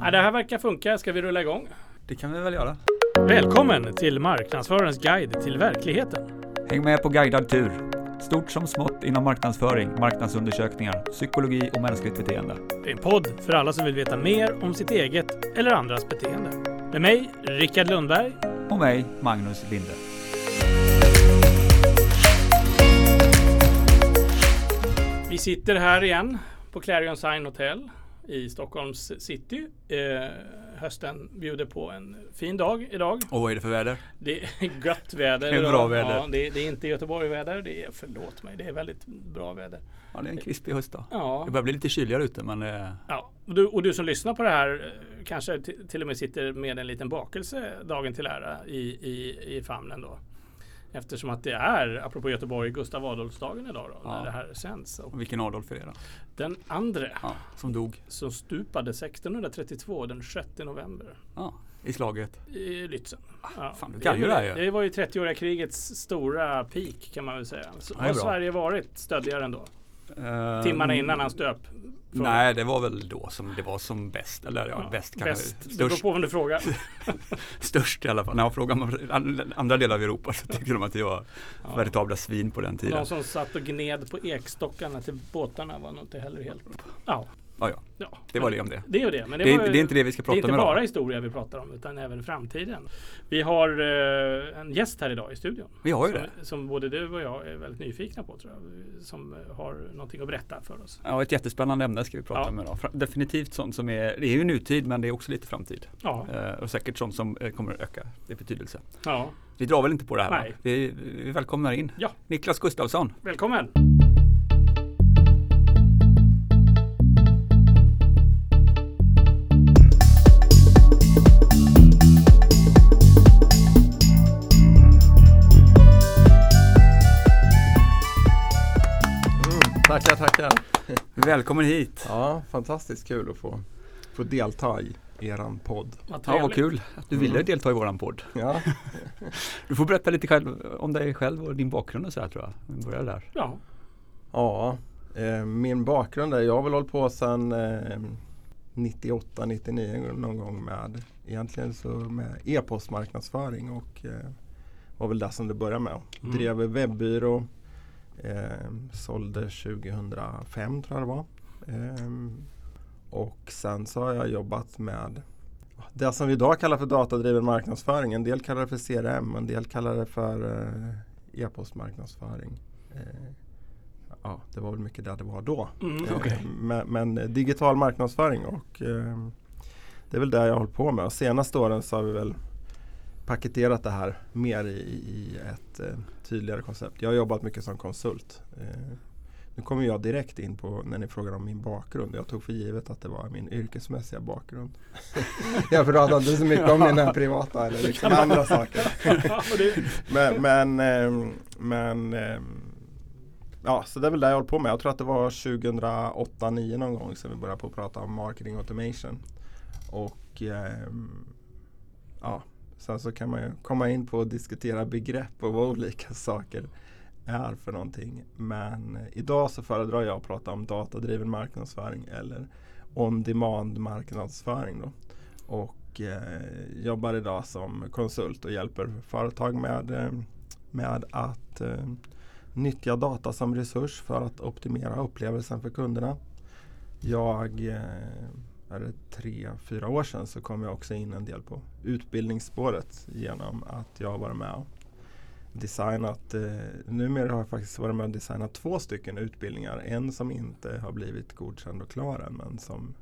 Ja, det här verkar funka. Ska vi rulla igång? Det kan vi väl göra. Välkommen till Marknadsförarens guide till verkligheten. Häng med på guidad tur. Stort som smått inom marknadsföring, marknadsundersökningar, psykologi och mänskligt beteende. Det är en podd för alla som vill veta mer om sitt eget eller andras beteende. Med mig, Rickard Lundberg. Och mig, Magnus Linde. Vi sitter här igen på Clarion Sign Hotel i Stockholms city. Eh, hösten bjuder på en fin dag idag. Och vad är det för väder? Det är gött väder. Det är bra väder. Ja, det, det är inte Göteborg-väder. Det är, förlåt mig, det är väldigt bra väder. Ja, det är en krispig höstdag. Ja. Det börjar bli lite kyligare ute men eh, Ja, och du, och du som lyssnar på det här eh, kanske till och med sitter med en liten bakelse dagen till ära i, i, i famnen då. Eftersom att det är, apropå Göteborg, Gustav Adolfsdagen idag då, Ja. när det här sänds. Och vilken Adolf är det då? den andra Ja, som dog som stupade 1632 den 6 november ja, i slaget. i Lützen. Ja. fan, du kan ju det här ju. Det var ju 30-åriga krigets stora peak kan man väl säga. Så det har. Sverige varit stöddigare ändå? Eh, Timmarna innan han stöp. Nej, det var väl då som det var som bäst. Eller ja, Ja, bäst kanske. bäst. Det beror på vem du frågar. störst i alla fall. När jag frågar man an- andra delar av Europa så tyckte de att det var Ja. veritabla svin på den tiden. De som satt och gned på ekstockarna till båtarna var nog inte heller helt... Ja, Ja, ja. ja. Det var det om det. Det är det. Men det, Det var, det är inte det vi ska det är prata inte om bara idag. historia vi pratar om utan även framtiden. Vi har eh, en gäst här idag i studion. Vi har ju som, det. som både du och jag är väldigt nyfikna på tror jag. Som eh, har någonting att berätta för oss. Ja, ett jättespännande ämne ska vi prata Ja. om idag. Definitivt sånt som är, det är ju nutid men det är också lite framtid. Ja, Eh, och säkert sånt som eh, kommer att öka i betydelse. ja. Vi drar väl inte på det här Nej. va? Vi, vi välkomnar in Ja. Niklas Gustafsson. välkommen! Tackar, tackar. Välkommen hit. Ja, fantastiskt kul att få, få delta i eran podd. Vad Ja, vad kul att du ville Mm. delta i våran podd. Ja, Du får berätta lite själv om dig själv och din bakgrund och så här tror jag. Vi börjar där. Ja, ja eh, min bakgrund är, jag har väl hållit på sedan eh, 98, 99 någon gång med egentligen så med e-postmarknadsföring och eh, var väl det som det började med. Mm. Drev webbyrå, eh, sålde 2005 tror jag det var. Eh, och sen så har jag jobbat med det som vi idag kallar för datadriven marknadsföring. En del kallar det för CRM, en del kallar det för eh, e-postmarknadsföring. Eh, ja, det var väl mycket där det var då. mm. Eh, Okej. Men, men eh, digital marknadsföring och eh, det är väl det jag har hållit på med. Och senaste åren så har vi väl paketerat det här mer i, i ett eh, tydligare koncept. Jag har jobbat mycket som konsult. Eh, nu kommer jag direkt in på när ni frågar om min bakgrund. Jag tog för givet att det var min yrkesmässiga bakgrund. jag pratade inte så mycket om mina privata eller liksom andra saker. Men, men, ehm, men ehm, ja, så det är väl det jag håller på med. Jag tror att det var 2008-2009 någon gång som vi började på att prata om marketing automation. Och ehm, ja, sen så kan man ju komma in på att diskutera begrepp och vad olika saker är för någonting. Men idag så föredrar jag att prata om datadriven marknadsföring eller on-demand marknadsföring. Då. Och eh, jobbar idag som konsult och hjälper företag med, eh, med att eh, nyttja data som resurs för att optimera upplevelsen för kunderna. Jag, eh, är det tre, fyra år sedan så kom jag också in en del på utbildningsspåret genom att jag har varit med och designat, eh, numera har jag faktiskt varit med och designat två stycken utbildningar. En som inte har blivit godkänd och klar än men som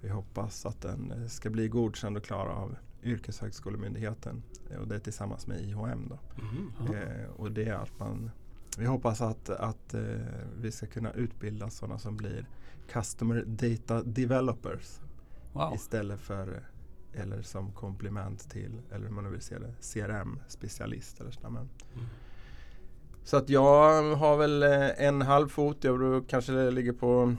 vi hoppas att den eh, ska bli godkänd och klar av Yrkeshögskolemyndigheten. Och det är tillsammans med IHM. Då. Mhm. Eh, och det är att man vi hoppas att, att eh, vi ska kunna utbilda sådana som blir Customer Data Developers Wow. istället för eller som komplement till, eller hur man nu vill se det, CRM-specialist eller sådär. Men. Mm. Så att jag har väl eh, en halv fot, jag kanske ligger på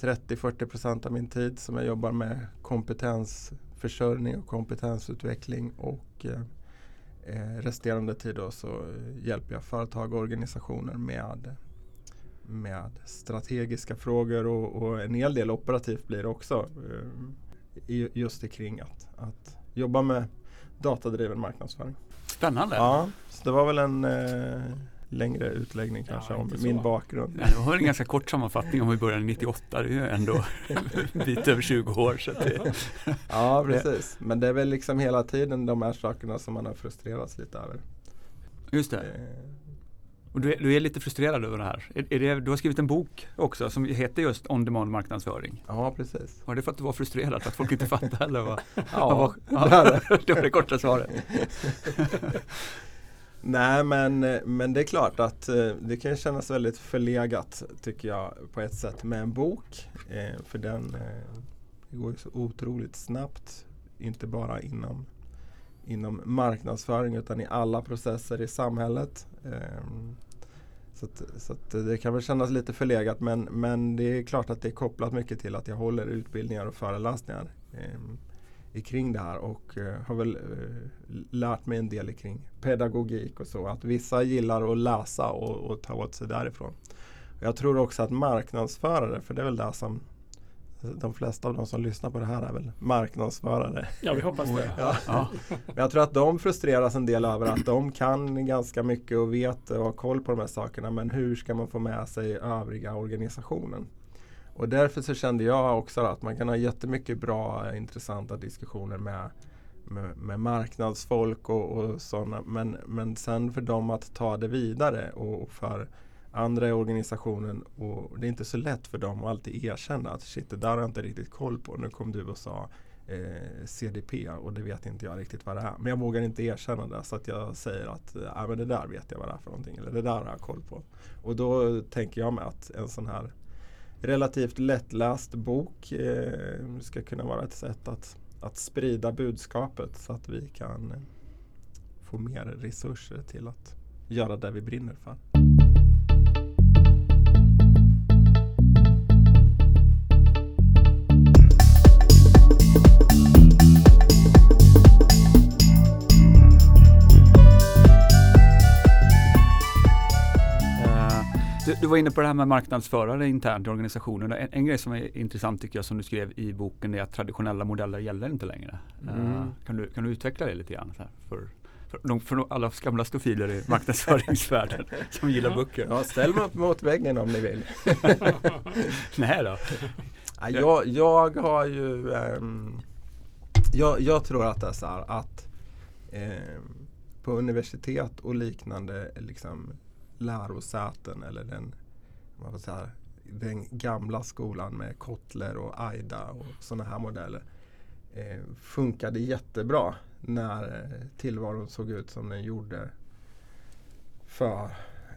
30-40% av min tid som jag jobbar med kompetensförsörjning och kompetensutveckling och eh, eh, resterande tid då så hjälper jag företag och organisationer med, med strategiska frågor och, och en hel del operativt blir det också. Eh, just kring att, att jobba med datadriven marknadsföring. Spännande! Ja, så det var väl en eh, längre utläggning kanske Ja, om min så. bakgrund. Ja, det var en ganska kort sammanfattning om vi började 98. Det är ju ändå bit över 20 år. Så det, Ja, precis. Men det är väl liksom hela tiden de här sakerna som man har frustrerats lite över. just det. Eh, Och du är, du är lite frustrerad över det här. Är, är det, du har skrivit en bok också som heter just On Demand marknadsföring. Ja, precis. Var det för att du var frustrerad att folk inte fattade eller vad? Ja, vad- det var det korta svaret. Nej men, men det är klart att eh, det kan kännas väldigt förlegat tycker jag på ett sätt med en bok. Eh, för den eh, går så otroligt snabbt. Inte bara inom, inom marknadsföring utan i alla processer i samhället. Eh, så att, så att det kan väl kännas lite förlegat men, men det är klart att det är kopplat mycket till att jag håller utbildningar och föreläsningar eh, kring det här och eh, har väl eh, lärt mig en del kring pedagogik och så. Att vissa gillar att läsa och, och ta åt sig därifrån. Jag tror också att marknadsförare, för det är väl det som de flesta av de som lyssnar på det här är väl marknadsförare. Ja, vi hoppas det. Ja. Ja. Men jag tror att de frustreras en del över att de kan ganska mycket och vet och har koll på de här sakerna. Men hur ska man få med sig övriga organisationen? Och därför så kände jag också att man kan ha jättemycket bra intressanta diskussioner med, med, med marknadsfolk och, och sådana. Men, men sen för dem att ta det vidare och för andra i organisationen och det är inte så lätt för dem att alltid erkänna att shit det där har jag inte riktigt koll på. Nu kom du och sa eh, CDP och det vet inte jag riktigt vad det är. Men jag vågar inte erkänna det så att jag säger att äh, men det där vet jag vad det är för någonting. Eller det där har jag koll på. Och då tänker jag mig att en sån här relativt lättläst bok eh, ska kunna vara ett sätt att, att sprida budskapet så att vi kan eh, få mer resurser till att göra det vi brinner för. Du, du var inne på det här med marknadsförare internt i organisationen. En, en grej som är intressant tycker jag som du skrev i boken är att traditionella modeller gäller inte längre. Eh, Mm. Kan, du, kan du utveckla det lite grann? Så här, för, för, de, för alla gamla stofiler i marknadsföringsvärlden som gillar böcker. Ja, ställ mig upp mot väggen om ni vill. Nej då. Ja, jag, jag har ju ehm, jag, jag tror att det är så här att ehm, på universitet och liknande liksom, lärosäten eller den, vad får säga, den gamla skolan med Kotler och Aida och sådana här modeller eh, funkade jättebra när eh, tillvaron såg ut som den gjorde för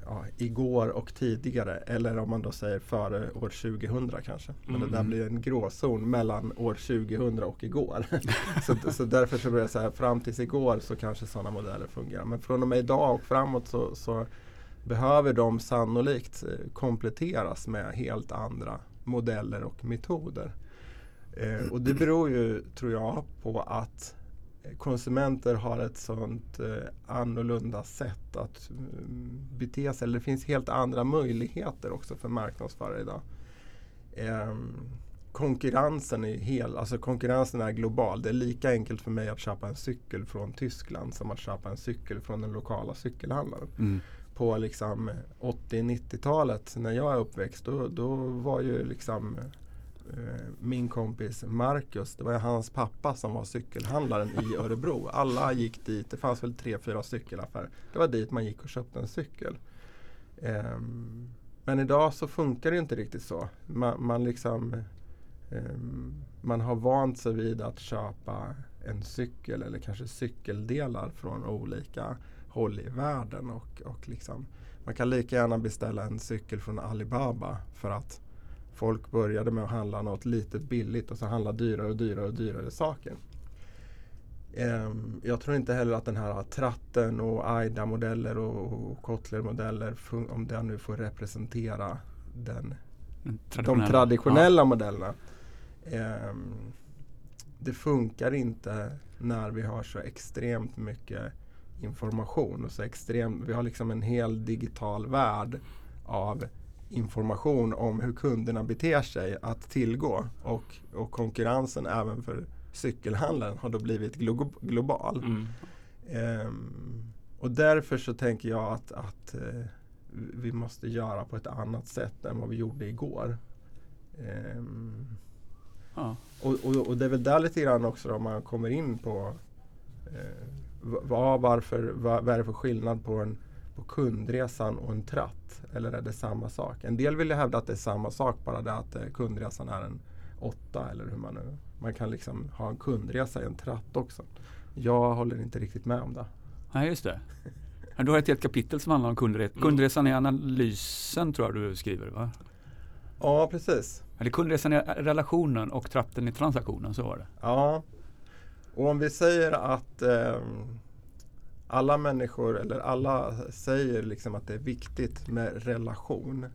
ja, igår och tidigare. Eller om man då säger före år 2000 kanske. Men det där Mm. blir en gråzon mellan år 2000 och igår. så, så därför så blir det så här, fram tills igår så kanske sådana modeller fungerar. Men från och med idag och framåt så, så behöver de sannolikt eh, kompletteras med helt andra modeller och metoder. Eh, och det beror ju, tror jag, på att konsumenter har ett sånt eh, annorlunda sätt att mm, bete sig. Eller det finns helt andra möjligheter också för marknadsförare idag. Eh, konkurrensen är hel, alltså konkurrensen är global. Det är lika enkelt för mig att köpa en cykel från Tyskland som att köpa en cykel från den lokala cykelhandlaren Mm på liksom 80-90-talet när jag är uppväxt då, då var ju liksom eh, min kompis Marcus, det var ju hans pappa som var cykelhandlaren i Örebro. Alla gick dit, det fanns väl tre, fyra cykelaffärer. Det var dit man gick och köpte en cykel. Ehm, men idag så funkar det inte riktigt så. Man, man liksom ehm, man har vant sig vid att köpa en cykel eller kanske cykeldelar från olika håll i världen. Och, och liksom, man kan lika gärna beställa en cykel från Alibaba för att folk började med att handla något litet billigt och så handla dyrare och dyrare och dyrare saker. Ehm, jag tror inte heller att den här tratten och AIDA-modeller och, och Kotler-modeller, om det nu får representera den Den de traditionella modellerna. Ehm, det funkar inte när vi har så extremt mycket information. Och så extrem, vi har liksom en hel digital värld av information om hur kunderna beter sig att tillgå och, och konkurrensen även för cykelhandeln har då blivit glo global. Mm. Ehm, och därför så tänker jag att, att eh, vi måste göra på ett annat sätt än vad vi gjorde igår. Ehm, Ja. och, och, och det är väl där lite grann också då man kommer in på eh, vad, varför, vad, vad är det för skillnad på, en, på kundresan och en tratt? Eller är det samma sak? En del vill ju hävda att det är samma sak, bara det att eh, kundresan är en åtta eller hur man nu... Man kan liksom ha en kundresa i en tratt också. Jag håller inte riktigt med om det. Nej, just det. Du har ett helt kapitel som handlar om kundre kundresan i analysen tror jag du skriver va? Ja, precis. Eller kundresan i relationen och tratten i transaktionen, så var det. Ja. Och om vi säger att eh, alla människor, eller alla säger liksom att det är viktigt med relation.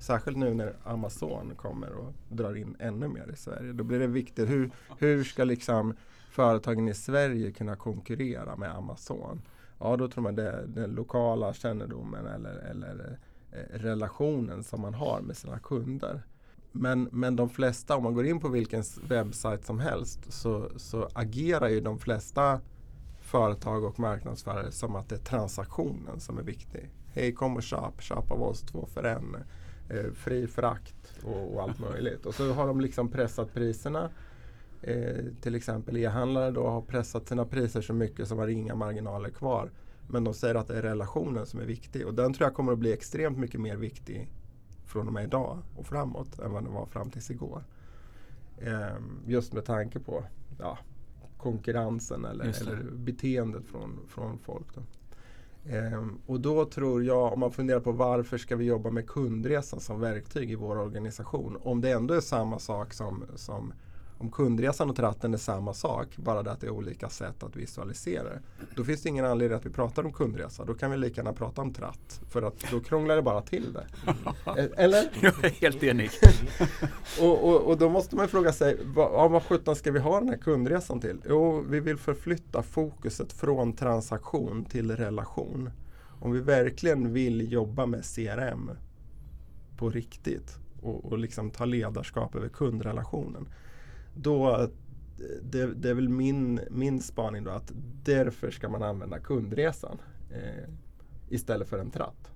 Särskilt nu när Amazon kommer och drar in ännu mer i Sverige. Då blir det viktigt. Hur, hur ska liksom företagen i Sverige kunna konkurrera med Amazon? Ja, då tror man det är den lokala kännedomen eller, eller eh, relationen som man har med sina kunder. Men, men de flesta, om man går in på vilken webbsajt som helst så, så agerar ju de flesta företag och marknadsförare som att det är transaktionen som är viktig. Hej kom och köp, köp av oss två för en. Eh, fri frakt och, och allt möjligt. Och så har de liksom pressat priserna. Eh, till exempel e-handlare då har pressat sina priser så mycket som har inga marginaler kvar. Men de säger att det är relationen som är viktig och den tror jag kommer att bli extremt mycket mer viktig från och med idag och framåt än vad den var fram tills igår. Ehm, just med tanke på ja, konkurrensen eller, eller beteendet från, från folk. Då. Ehm, och då tror jag, om man funderar på varför ska vi jobba med kundresan som verktyg i vår organisation? Om det ändå är samma sak som, som om kundresan och tratten är samma sak, bara det att det är olika sätt att visualisera det. Då finns det ingen anledning att vi pratar om kundresa. Då kan vi lika gärna prata om tratt. För att då krånglar det bara till det. Eh, Eller? Jag är helt enig. Och, och, och då måste man fråga sig, vad, vad sjutton ska vi ha den här kundresan till? Jo, vi vill förflytta fokuset från transaktion till relation. Om vi verkligen vill jobba med CRM på riktigt och, och liksom ta ledarskap över kundrelationen. Då, det, det är väl min, min spaning då att därför ska man använda kundresan eh, istället för en tratt.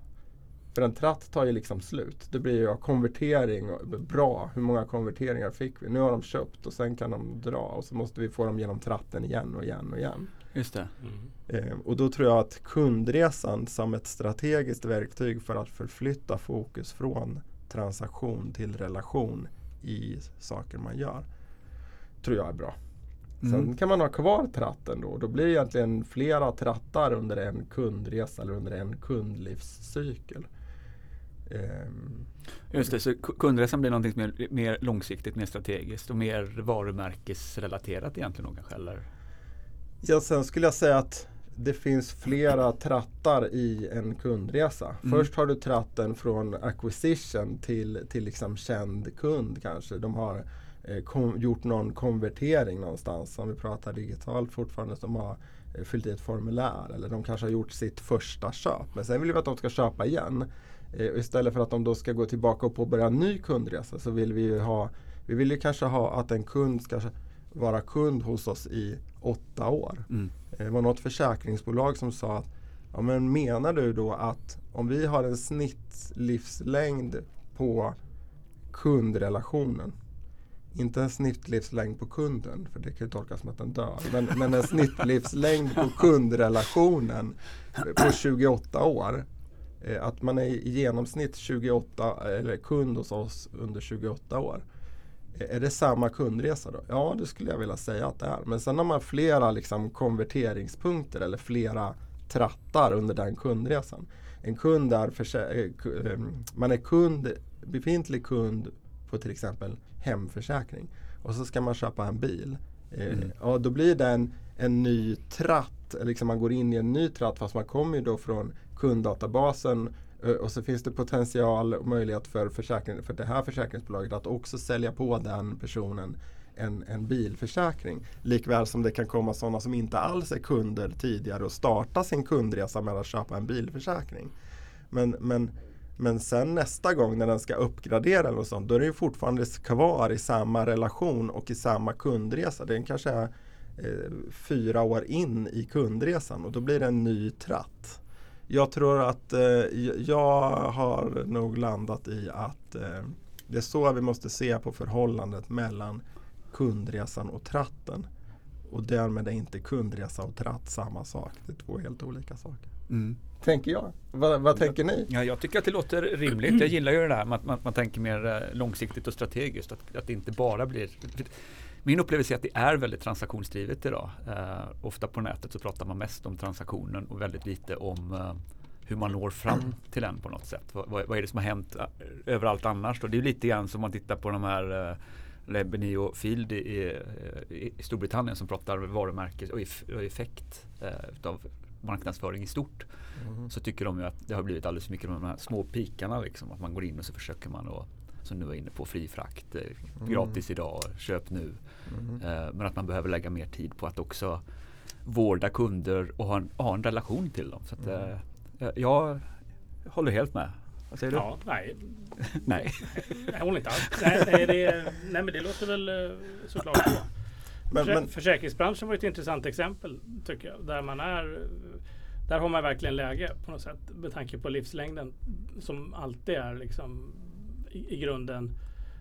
För en tratt tar ju liksom slut. Det blir ju konvertering. Och, bra, hur många konverteringar fick vi? Nu har de köpt och sen kan de dra och så måste vi få dem genom tratten igen och igen och igen. Just det. Mm. Eh, och då tror jag att kundresan som ett strategiskt verktyg för att förflytta fokus från transaktion till relation i saker man gör. Tror jag är bra. Sen Mm. kan man ha kvar tratten då. Då blir det egentligen flera trattar under en kundresa eller under en kundlivscykel. Ehm, Just det, så ku- kundresan blir någonting som är mer långsiktigt, mer strategiskt och mer varumärkesrelaterat egentligen då kanske? Eller? Ja, sen skulle jag säga att det finns flera trattar i en kundresa. Mm. Först har du tratten från acquisition till, till liksom känd kund kanske. De har kom, gjort någon konvertering någonstans. Om vi pratar digitalt fortfarande. De har eh, fyllt i ett formulär. Eller de kanske har gjort sitt första köp. Men sen vill vi att de ska köpa igen. Eh, istället för att de då ska gå tillbaka och påbörja en ny kundresa så vill vi ju ha Vi vill ju kanske ha att en kund ska vara kund hos oss i åtta år. Mm. Eh, Det var något försäkringsbolag som sa att ja, men menar du då att om vi har en snittlivslängd på kundrelationen inte en snittlivslängd på kunden, för det kan ju tolkas som att den dör. Men, men en snittlivslängd på kundrelationen på 28 år. Eh, Att man är i genomsnitt 28, eller kund hos oss under 28 år. Eh, Är det samma kundresa då? Ja, det skulle jag vilja säga att det är. Men sen har man flera liksom, konverteringspunkter eller flera trattar under den kundresan. En kund är, eh, eh, man är kund, befintlig kund på till exempel hemförsäkring. Och så ska man köpa en bil. Eh, Mm. Ja, då blir det en, en ny tratt. Liksom man går in i en ny tratt fast man kommer ju då från kunddatabasen eh, och så finns det potential och möjlighet för, försäkring, för det här försäkringsbolaget att också sälja på den personen en, en bilförsäkring. Likväl som det kan komma sådana som inte alls är kunder tidigare och starta sin kundresa med att köpa en bilförsäkring. Men, men men sen nästa gång när den ska uppgradera eller något sånt, då är den ju fortfarande kvar i samma relation och i samma kundresa. Den kanske är eh, fyra år in i kundresan och då blir det en ny tratt. Jag tror att eh, jag har nog landat i att eh, det är så vi måste se på förhållandet mellan kundresan och tratten. Och därmed är inte kundresa och tratt samma sak. Det är två helt olika saker. Mm. Tänker jag. Vad, vad tänker ni? Ja, jag tycker att det låter rimligt. Jag gillar ju det där med att man, man tänker mer eh, långsiktigt och strategiskt. Att, att det inte bara blir min upplevelse är att det är väldigt transaktionsdrivet idag. Eh, ofta på nätet så pratar man mest om transaktionen och väldigt lite om eh, hur man når fram till den på något sätt. Vad, vad, är det som har hänt eh, överallt annars? Då? Det är lite grann som man tittar på de här eh, Lebeny och Field i, i, i, Storbritannien som pratar varumärke och, och effekt eh, av marknadsföring i stort. Mm. Så tycker de ju att det har blivit alldeles för mycket de här små pikarna. Liksom, att man går in och så försöker man att som nu var inne på, fri frakt, eh, mm. gratis idag, köp nu. Mm. Eh, men att man behöver lägga mer tid på att också vårda kunder och ha en, ha en relation till dem. Så att, mm. eh, jag håller helt med. Vad säger du? Ja, nej. nej. Jag håller inte alls. Nej, nej, det, nej, men det låter väl såklart bra. Men, men, Försäkringsbranschen var ett intressant exempel tycker jag. Där man är där har man verkligen läge på något sätt med tanke på livslängden som alltid är liksom i, grunden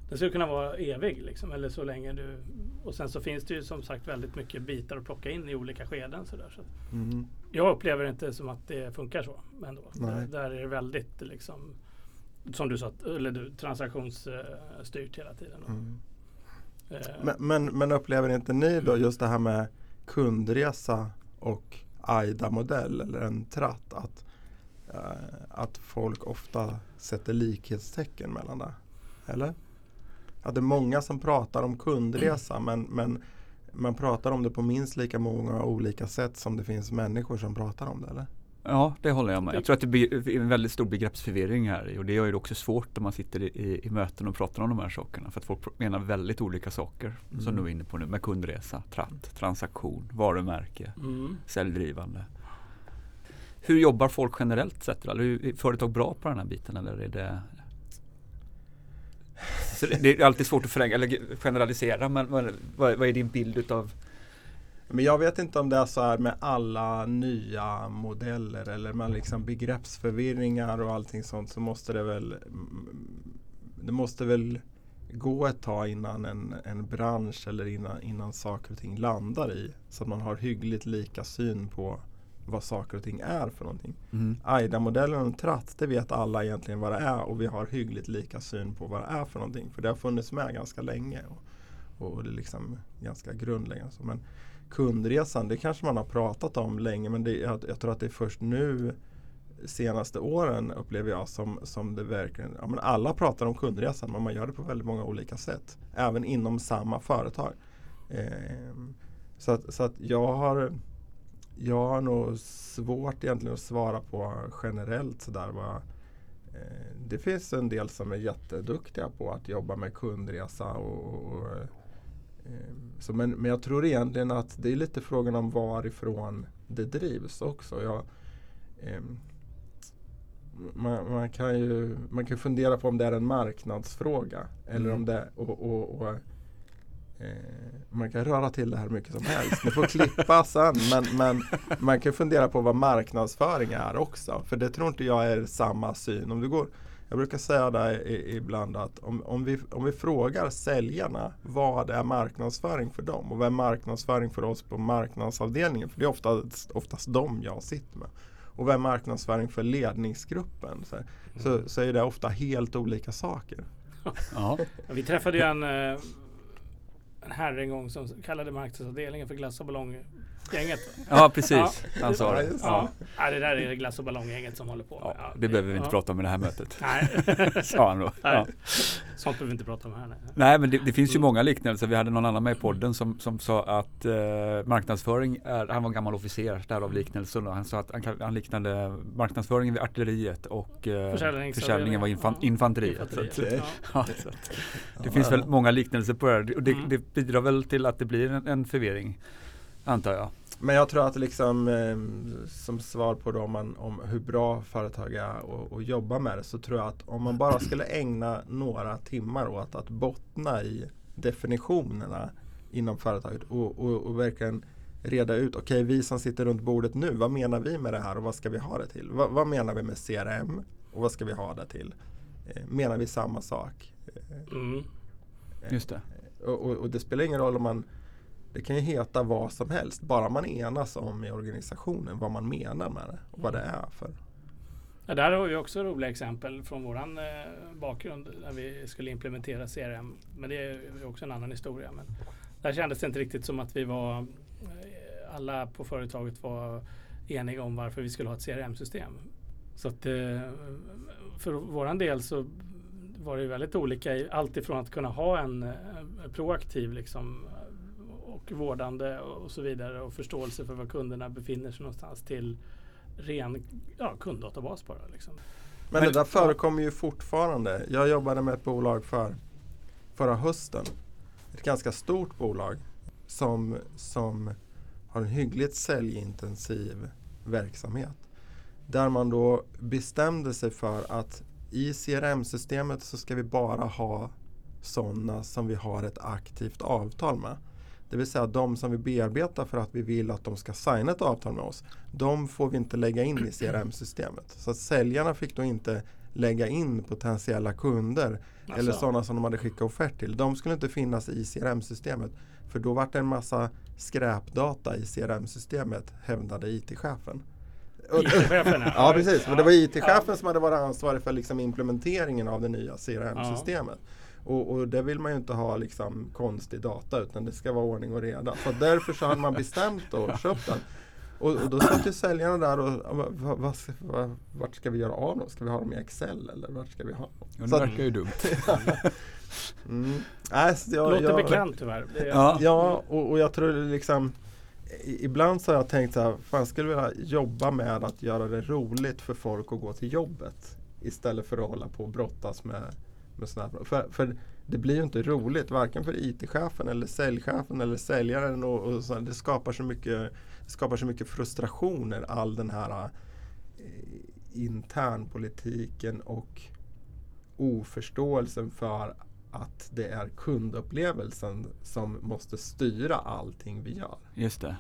den skulle kunna vara evig liksom, eller så länge du och sen så finns det ju som sagt väldigt mycket bitar att plocka in i olika skeden. Så där, så mm. Jag upplever inte som att det funkar så. Ändå. Där, där, är det väldigt liksom, som du sa, eller du, transaktionsstyrt hela tiden. Mm. Uh, men, men, men, upplever inte ni då just det här med kundresa och AIDA-modell eller en tratt att Eh, att folk ofta sätter likhetstecken mellan det. Eller? Att det är många som pratar om kundresa mm. men, men man pratar om det på minst lika många olika sätt som det finns människor som pratar om det. Eller? Ja, det håller jag med. Jag tror att det blir en väldigt stor begreppsförvirring här och det gör det också svårt när man sitter i, i möten och pratar om de här sakerna. För att folk menar väldigt olika saker mm. som du är inne på nu med kundresa, tratt, transaktion, varumärke, mm. säljdrivande. Hur jobbar folk generellt sett? Eller är företag bra på den här biten eller är det så det är alltid svårt att förenkla, eller generalisera men vad, vad är din bild utav men jag vet inte om det är så här med alla nya modeller eller med liksom begreppsförvirringar och allting sånt så måste det väl Det måste väl gå ett tag innan en, en bransch eller innan, innan saker och ting landar i så att man har hyggligt lika syn på vad saker och ting är för någonting. Mm. AIDA-modellen och TRAT, det vet alla egentligen vad det är och vi har hyggligt lika syn på vad det är för någonting. För det har funnits med ganska länge och, och det är liksom ganska grundläggande. Men kundresan, det kanske man har pratat om länge men det, jag, jag tror att det är först nu senaste åren upplever jag som, som det verkligen, ja, men alla pratar om kundresan men man gör det på väldigt många olika sätt. Även inom samma företag. Eh, så, att, så att jag har jag har nog svårt egentligen att svara på generellt sådär vad eh, det finns en del som är jätteduktiga på att jobba med kundresa och, och eh, så men, men jag tror egentligen att det är lite frågan om varifrån det drivs också. Jag, eh, man, man, kan ju man kan fundera på om det är en marknadsfråga. Eller mm. om det, och, och, och Eh, man kan röra till det här mycket som helst. Ni får klippa sen. Men, men man kan fundera på vad marknadsföring är också. För det tror inte jag är samma syn. Om du går, jag brukar säga det ibland att om, om, vi, om vi frågar säljarna vad är marknadsföring för dem och vad är marknadsföring för oss på marknadsavdelningen. För det är oftast, oftast dem jag sitter med. Och vad är marknadsföring för ledningsgruppen? Så, så, så är det ofta helt olika saker. Ja. Vi träffade ju en eh, en herre en gång som kallade marknadsavdelningen för glass och ballonggänget. Ja precis, ja. han sa det. Ja. ja. det där är glass och ballonggänget som håller på. Ja, ja det, det behöver vi inte prata om i det här mötet. Nej. sa han då. Nej. Sånt behöver vi inte prata om här. Nej, nej men det, det, finns ju många liknelser. Vi hade någon annan med i podden som, som sa att eh, marknadsföring är, han var en gammal officer, därav liknelsen. Han sa att han, han liknade marknadsföringen vid artilleriet och eh, försäljningen var infan, infanteriet. infanteriet. Så att, så att, det finns väl många liknelser på det här. Och det, mm. det bidrar väl till att det blir en, en förvirring, antar jag. Men jag tror att liksom eh, som svar på då om, man, om hur bra företag är och, och jobba med det så tror jag att om man bara skulle ägna några timmar åt att bottna i definitionerna inom företaget och, och, och verkligen reda ut, okej okay, vi som sitter runt bordet nu, vad menar vi med det här och vad ska vi ha det till? Va, vad menar vi med CRM och vad ska vi ha det till? Eh, menar vi samma sak? Mm. Just det. Och, och, och, det spelar ingen roll om man det kan ju heta vad som helst, bara man enas om i organisationen vad man menar med det och vad det är för. Ja, där har vi också roliga exempel från våran eh, bakgrund när vi skulle implementera CRM. Men det är också en annan historia. Men där kändes det inte riktigt som att vi var eh, alla på företaget var eniga om varför vi skulle ha ett CRM-system. Så att eh, för våran del så var det väldigt olika. Allt ifrån att kunna ha en proaktiv liksom, och vårdande och så vidare och förståelse för var kunderna befinner sig någonstans till ren ja, kunddatabas bara. Liksom. Men, det där förekommer ju fortfarande. Jag jobbade med ett bolag för förra hösten. Ett ganska stort bolag som, som har en hyggligt säljintensiv verksamhet. Där man då bestämde sig för att i CRM-systemet så ska vi bara ha sådana som vi har ett aktivt avtal med. Det vill säga de som vi bearbetar för att vi vill att de ska signa ett avtal med oss. De får vi inte lägga in i CRM-systemet. Så säljarna fick då inte lägga in potentiella kunder alltså. eller sådana som de hade skickat offert till. De skulle inte finnas i CRM-systemet. För då var det en massa skräpdata i CRM-systemet hävdade IT-chefen. IT-chefen ja. ja precis, men det var IT-chefen ja. som hade varit ansvarig för liksom implementeringen av det nya CRM-systemet. Ja. Och, och det vill man ju inte ha liksom konstig data utan det ska vara ordning och reda. Så därför så hade man bestämt och köpt den. Och, och då satt ju säljarna där och vad, vad, vad, vart ska vi göra av dem? Ska vi ha dem i Excel eller vart ska vi ha dem? Ja, det verkar ju dumt. mm. Nej, jag, Låter jag, bekant tyvärr. Ja, ja och, och jag tror liksom Ibland så har jag tänkt så här, fan skulle vilja jobba med att göra det roligt för folk att gå till jobbet. Istället för att hålla på och brottas med med såna för, för det blir ju inte roligt varken för IT-chefen eller säljchefen eller säljaren. Och, och så, det, skapar så mycket, det skapar så mycket frustrationer all den här eh, internpolitiken och oförståelsen för att det är kundupplevelsen som måste styra allting vi gör. Just det.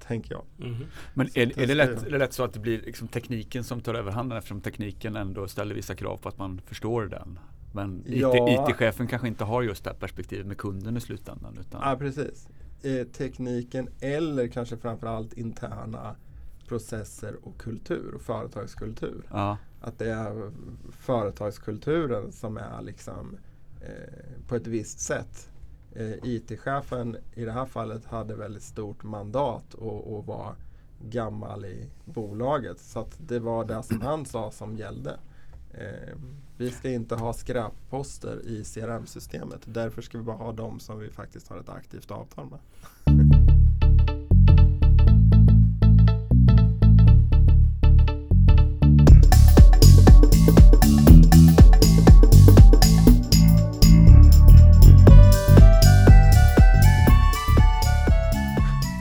Tänker jag. Mm -hmm. Men är, är, det lätt, är det lätt så att det blir liksom tekniken som tar överhanden eftersom tekniken ändå ställer vissa krav på att man förstår den? Men ja. IT-chefen kanske inte har just det här perspektivet med kunden i slutändan. Utan... Ja, precis. Eh, tekniken eller kanske framförallt interna processer och kultur och företagskultur. Ja. Att det är företagskulturen som är liksom eh, på ett visst sätt. Eh, IT-chefen i det här fallet hade väldigt stort mandat och, och var gammal i bolaget. Så att det var det som han sa som gällde. Eh, vi ska inte ha skräpposter i CRM-systemet. Därför ska vi bara ha de som vi faktiskt har ett aktivt avtal med.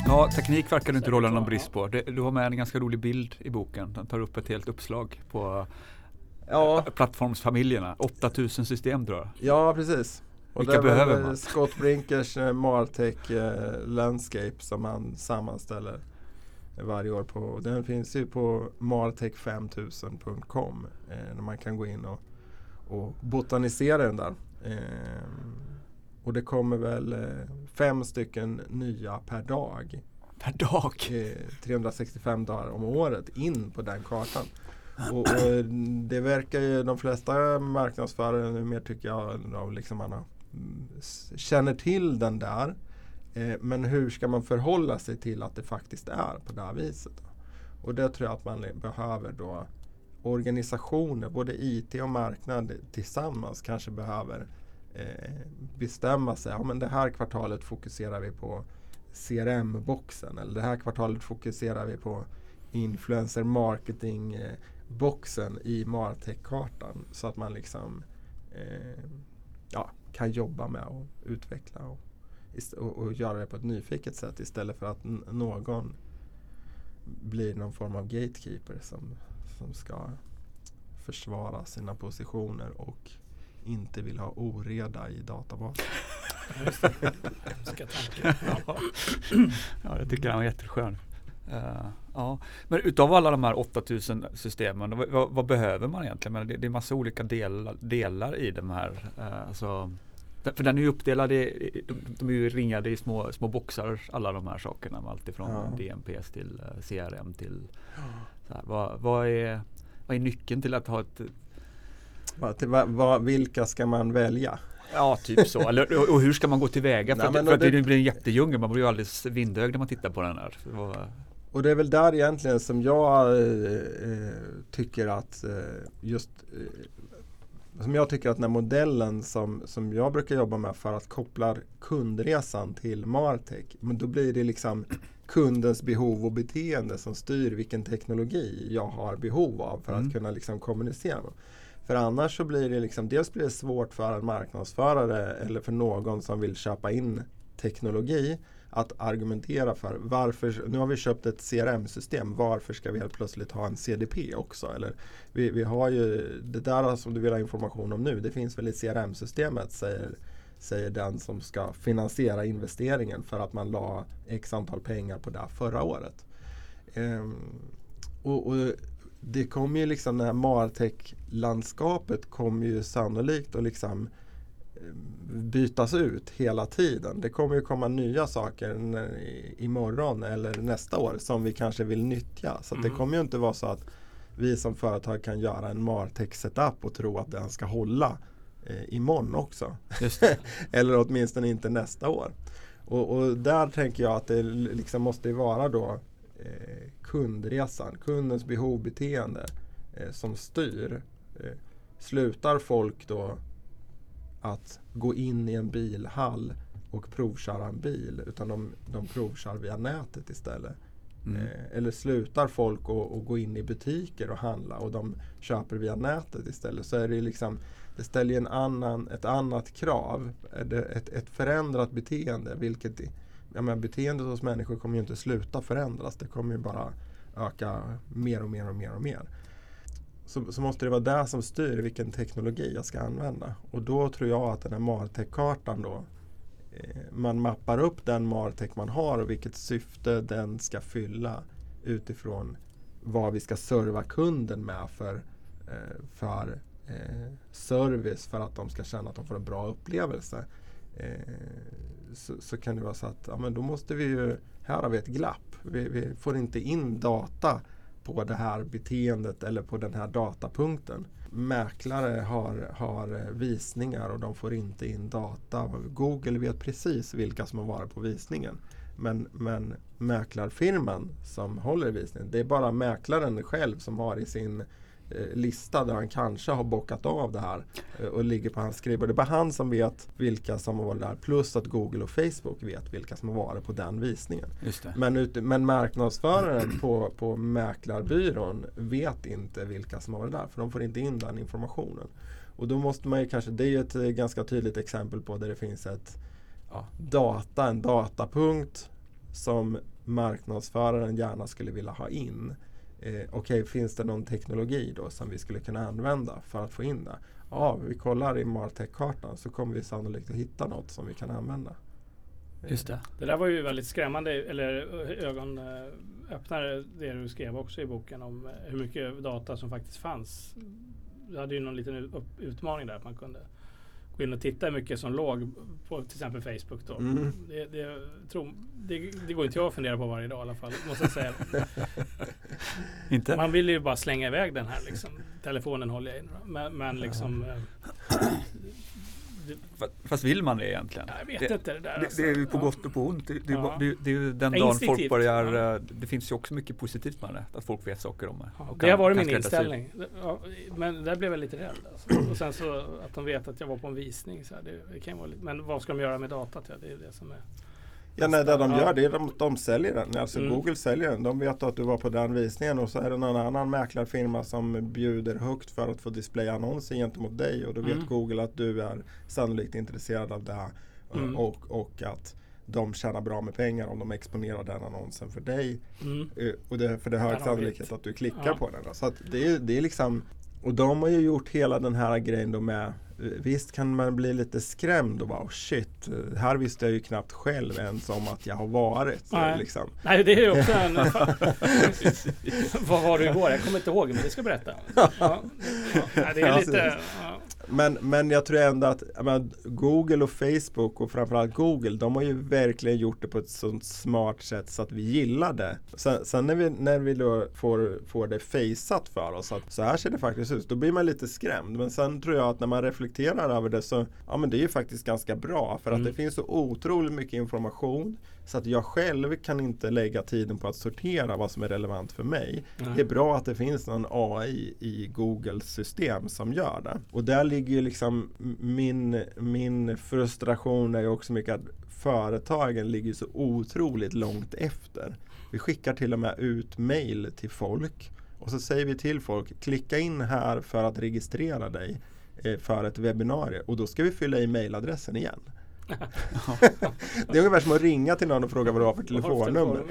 Ja, teknik verkar du inte råda någon brist på. Du har med en ganska rolig bild i boken. Den tar upp ett helt uppslag på ja. plattformsfamiljerna. 8000 system tror jag. Ja, precis. Och Vilka behöver man? Scott Brinkers eh, Martech eh, Landscape som han sammanställer varje år på. Den finns ju på martech5000.com eh, man kan gå in och, och botanisera den där. Eh, och det kommer väl fem stycken nya per dag. Per dag? 365 eh, dagar om året in på den kartan. Och, och, eh, det verkar ju de flesta marknadsförare numera tycker jag liksom man har, mm, känner till den där. Eh, men hur ska man förhålla sig till att det faktiskt är på det här viset? Då? Och det tror jag att man behöver då organisationer, både IT och marknad tillsammans kanske behöver eh, bestämma sig. Ja, men det här kvartalet fokuserar vi på CRM-boxen eller det här kvartalet fokuserar vi på influencer marketing eh, boxen i Martech-kartan så att man liksom eh, ja, kan jobba med och utveckla och och, och göra det på ett nyfiket sätt istället för att någon blir någon form av gatekeeper som, som ska försvara sina positioner och inte vill ha oreda i databasen. Ja. Ja, det tycker jag var jätteskön. Eh, ja. Men utav alla de här 8000 systemen, vad, vad, behöver man egentligen? Men det, det är massa olika delar, delar i de här. Uh, alltså, för den är ju uppdelad i, de, är ju ringade i små, små boxar, alla de här sakerna. Med allt ifrån Ja. DMPS till eh, CRM till så här, vad, vad, är, vad är nyckeln till att ha ett vad- vad- vilka ska man välja? Ja, typ så. Eller, och, hur ska man gå tillväga? För, Nej, att, för att det- det blir en jättedjungel. Man blir ju alldeles vindögd när man tittar på den här. Och det är väl där egentligen som jag eh, eh, tycker att eh, just eh, som jag tycker att den här modellen som, som jag brukar jobba med för att koppla kundresan till Martech. Men då blir det liksom kundens behov och beteende som styr vilken teknologi jag har behov av för Mm. att kunna liksom kommunicera. För annars så blir det liksom, dels blir det svårt för en marknadsförare eller för någon som vill köpa in teknologi att argumentera för varför, nu har vi köpt ett CRM-system, varför ska vi helt plötsligt ha en CDP också? Eller vi, vi har ju det där som du vill ha information om nu, det finns väl i CRM-systemet säger, säger den som ska finansiera investeringen för att man la x antal pengar på det förra året. Ehm, och, och det kommer ju liksom det här Martech-landskapet kommer ju sannolikt att liksom eh, bytas ut hela tiden. Det kommer ju komma nya saker imorgon eller nästa år som vi kanske vill nyttja. Så att det Mm. kommer ju inte vara så att vi som företag kan göra en Martech setup och tro att den ska hålla eh, imorgon också. Eller åtminstone inte nästa år. Och, och där tänker jag att det liksom måste vara då eh, kundresan, kundens behov beteende eh, som styr. Eh, slutar folk då att gå in i en bilhall och provköra en bil utan de, de provkör via nätet istället. Mm. Eh, eller slutar folk att gå in i butiker och handla och de köper via nätet istället så är det liksom det ställer en annan, ett annat krav. Ett, ett förändrat beteende. Vilket, jag menar, beteendet hos människor kommer ju inte sluta förändras. Det kommer ju bara öka mer och mer och mer och mer. Så, så måste det vara det som styr vilken teknologi jag ska använda. Och då tror jag att den här Martech-kartan då eh, man mappar upp den Martech man har och vilket syfte den ska fylla utifrån vad vi ska serva kunden med för, eh, för eh, service för att de ska känna att de får en bra upplevelse. Så, så kan det vara så att ja, men då måste vi ju, här har vi ett glapp. Vi, vi får inte in data på det här beteendet eller på den här datapunkten. Mäklare har, har visningar och de får inte in data. Google vet precis vilka som har varit på visningen. Men, men mäklarfirman som håller i visningen, det är bara mäklaren själv som har i sin eh, lista där han kanske har bockat av det här eh, och ligger på hans skrivbord. Det är bara han som vet vilka som har varit där. Plus att Google och Facebook vet vilka som har varit på den visningen. Men, ute, men marknadsföraren på, på mäklarbyrån vet inte vilka som har varit där för de får inte in den informationen. Och då måste man ju kanske, det är ju ett eh, ganska tydligt exempel på där det finns ett ja, data, en datapunkt som marknadsföraren gärna skulle vilja ha in. Eh, Okej, finns det någon teknologi då som vi skulle kunna använda för att få in det? Ja, vi kollar i Martech-kartan så kommer vi sannolikt att hitta något som vi kan använda. Eh, Just det. Det där var ju väldigt skrämmande, eller ögonöppnare det du skrev också i boken om eh, hur mycket data som faktiskt fanns. Du hade ju någon liten utmaning där att man kunde gå in och titta hur mycket som låg på till exempel Facebook då. Mm. Det, det, tro, det, det går inte jag att fundera på varje dag i alla fall, måste jag säga. Inte? Man vill ju bara slänga iväg den här liksom. Telefonen håller jag i. Men, men liksom... det, Fa- Fast vill man det egentligen? jag vet det, inte det där. det, alltså. det är ju på Ja. gott och på ont. Det, det, är Ja. det, det är ju den dagen folk börjar, Ja. eh, det finns ju också mycket positivt med det. Att folk vet saker om det. Ja, det har varit min inställning. Ja, men där blev jag lite rädd. Alltså. Och sen så att de vet att jag var på en visning. Så här, det, det kan vara lite, men vad ska de göra med datat? Ja, det är det som är... Ja, nej, det de gör det är de, de säljer den. Alltså Mm. Google säljer den. De vet att du var på den visningen och så är det någon annan mäklarfirma som bjuder högt för att få displaya annonser gentemot dig och då vet Mm. Google att du är sannolikt intresserad av det här. Mm. Och, och att de tjänar bra med pengar om de exponerar den annonsen för dig. Mm. Eh, Och det, för det är hög sannolikhet att du klickar Ja. på den. Så att det, är, det är liksom och de har ju gjort hela den här grejen då med eh, Visst kan man bli lite skrämd och bara oh shit, här visste jag ju knappt själv ens om att jag har varit. Nej. Liksom. Nej, det är ju också en... Vad var du igår? Jag kommer inte ihåg, men det ska jag berätta. Ja. Ja. Det är lite... Ja. Men, men jag tror ändå att menar, Google och Facebook och framförallt Google de har ju verkligen gjort det på ett sånt smart sätt så att vi gillar det. Sen, sen när vi, när vi då får, får det faceat för oss att så här ser det faktiskt ut, då blir man lite skrämd. Men sen tror jag att när man reflekterar över det så ja men det är ju faktiskt ganska bra för att Mm. det finns så otroligt mycket information så att jag själv kan inte lägga tiden på att sortera vad som är relevant för mig. Nej. Det är bra att det finns någon AI i Googles system som gör det. Och där ligger ju liksom min, min frustration är ju också mycket att företagen ligger så otroligt långt efter. Vi skickar till och med ut mail till folk och så säger vi till folk klicka in här för att registrera dig eh, för ett webbinarie och då ska vi fylla i mailadressen igen. Det är ungefär som att ringa till någon och fråga vad du har för telefonnummer.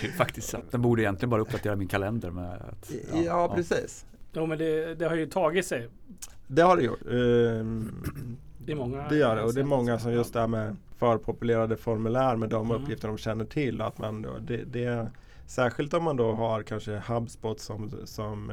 Det är faktiskt sant. Den borde egentligen bara uppdatera min kalender med att, Ja, precis. Jo, men det, det har ju tagit sig. Det har det gjort. Ehm, Det är många. det gör det och det är många som just det här med förpopulerade formulär med de Mm. uppgifter de känner till. Att man då, det, det, särskilt om man då har kanske HubSpot som, som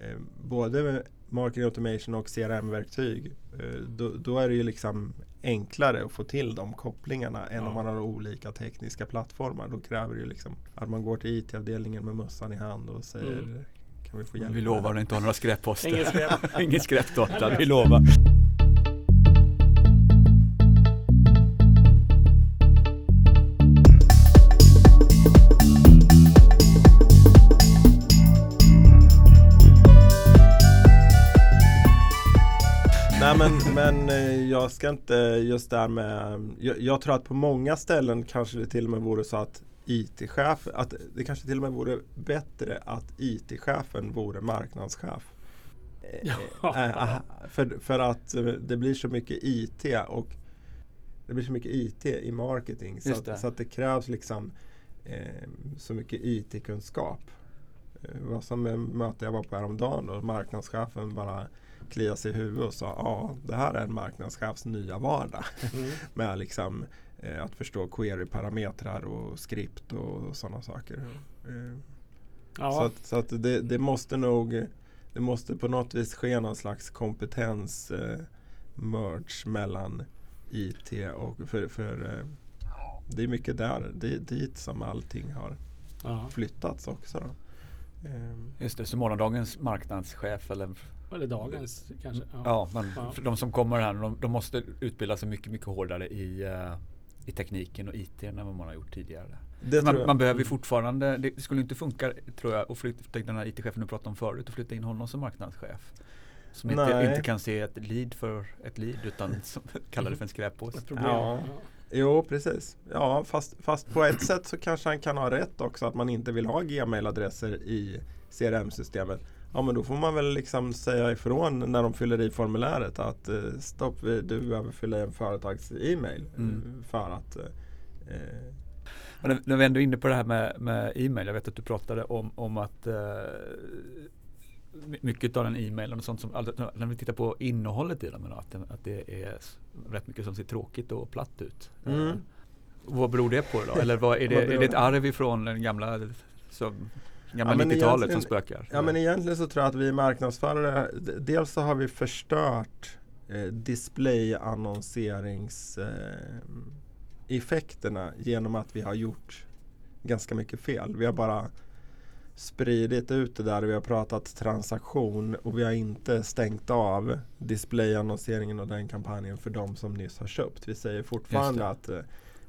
eh, både marketing automation och CRM-verktyg. Eh, då, då är det ju liksom enklare att få till de kopplingarna än Ja. om man har olika tekniska plattformar. Då kräver det ju liksom att man går till IT-avdelningen med mössan i hand och säger Mm. kan vi få hjälp Vi lovar att inte ha några skräpposter. Ingen skräp. Ingen skräpdata, vi lovar. Men, eh, jag ska inte just där med jag, jag tror att på många ställen kanske det till och med vore så att IT-chef, att det kanske till och med vore bättre att IT-chefen vore marknadschef. Eh, Ja. eh, för, för att det blir så mycket IT och det blir så mycket IT i marketing så att, så att det krävs liksom eh, så mycket IT-kunskap. Det var som möte jag var på häromdagen och marknadschefen bara kliade sig i huvudet och sa ja, det här är en marknadschefs nya vardag. Mm. Med liksom eh, att förstå query-parametrar och skript och sådana saker. Eh, Så Ja, att, så att det, det måste nog Det måste på något vis ske någon slags kompetens eh, merge mellan IT och för, för eh, det är mycket där, det är dit som allting har ja. flyttats också. Då. Ehm, Just det, så morgondagens marknadschef eller Eller dagens kanske. Ja. Ja, men Ja. för de som kommer här, de, de måste utbilda sig mycket, mycket hårdare i, eh, i tekniken och IT än vad man har gjort tidigare. Man, man behöver ju Mm. fortfarande, det skulle inte funka tror jag att flytta den här IT-chefen du pratade om förut och flytta in honom som marknadschef. Som inte, inte kan se ett lead för ett lead utan som kallar det för en skräppåse. Ja. Jo, precis. Ja, fast, fast på ett sätt så kanske han kan ha rätt också att man inte vill ha gmail-adresser i CRM-systemet. Ja, men då får man väl liksom säga ifrån när de fyller i formuläret att eh, stopp, du behöver fylla i en företags-e-mail eh, Mm. för att eh, Men när- vi ändå är inne på det här med, med e-mail. Jag vet att du pratade om, om att eh, my- mycket av den e-mailen och sånt som, alltså, när vi tittar på innehållet i dem, att, att det är rätt mycket som ser tråkigt och platt ut. Mm. Eh, vad beror det på då? Eller vad, är, det, är det ett arv ifrån den gamla, som, gamla Ja, men 90-talet som spökar? Ja men egentligen så tror jag att vi marknadsförare Dels så har vi förstört eh, display-annonserings eh, genom att vi har gjort ganska mycket fel. Vi har bara spridit ut det där vi har pratat transaktion och vi har inte stängt av displayannonseringen och den kampanjen för de som nyss har köpt. Vi säger fortfarande att eh,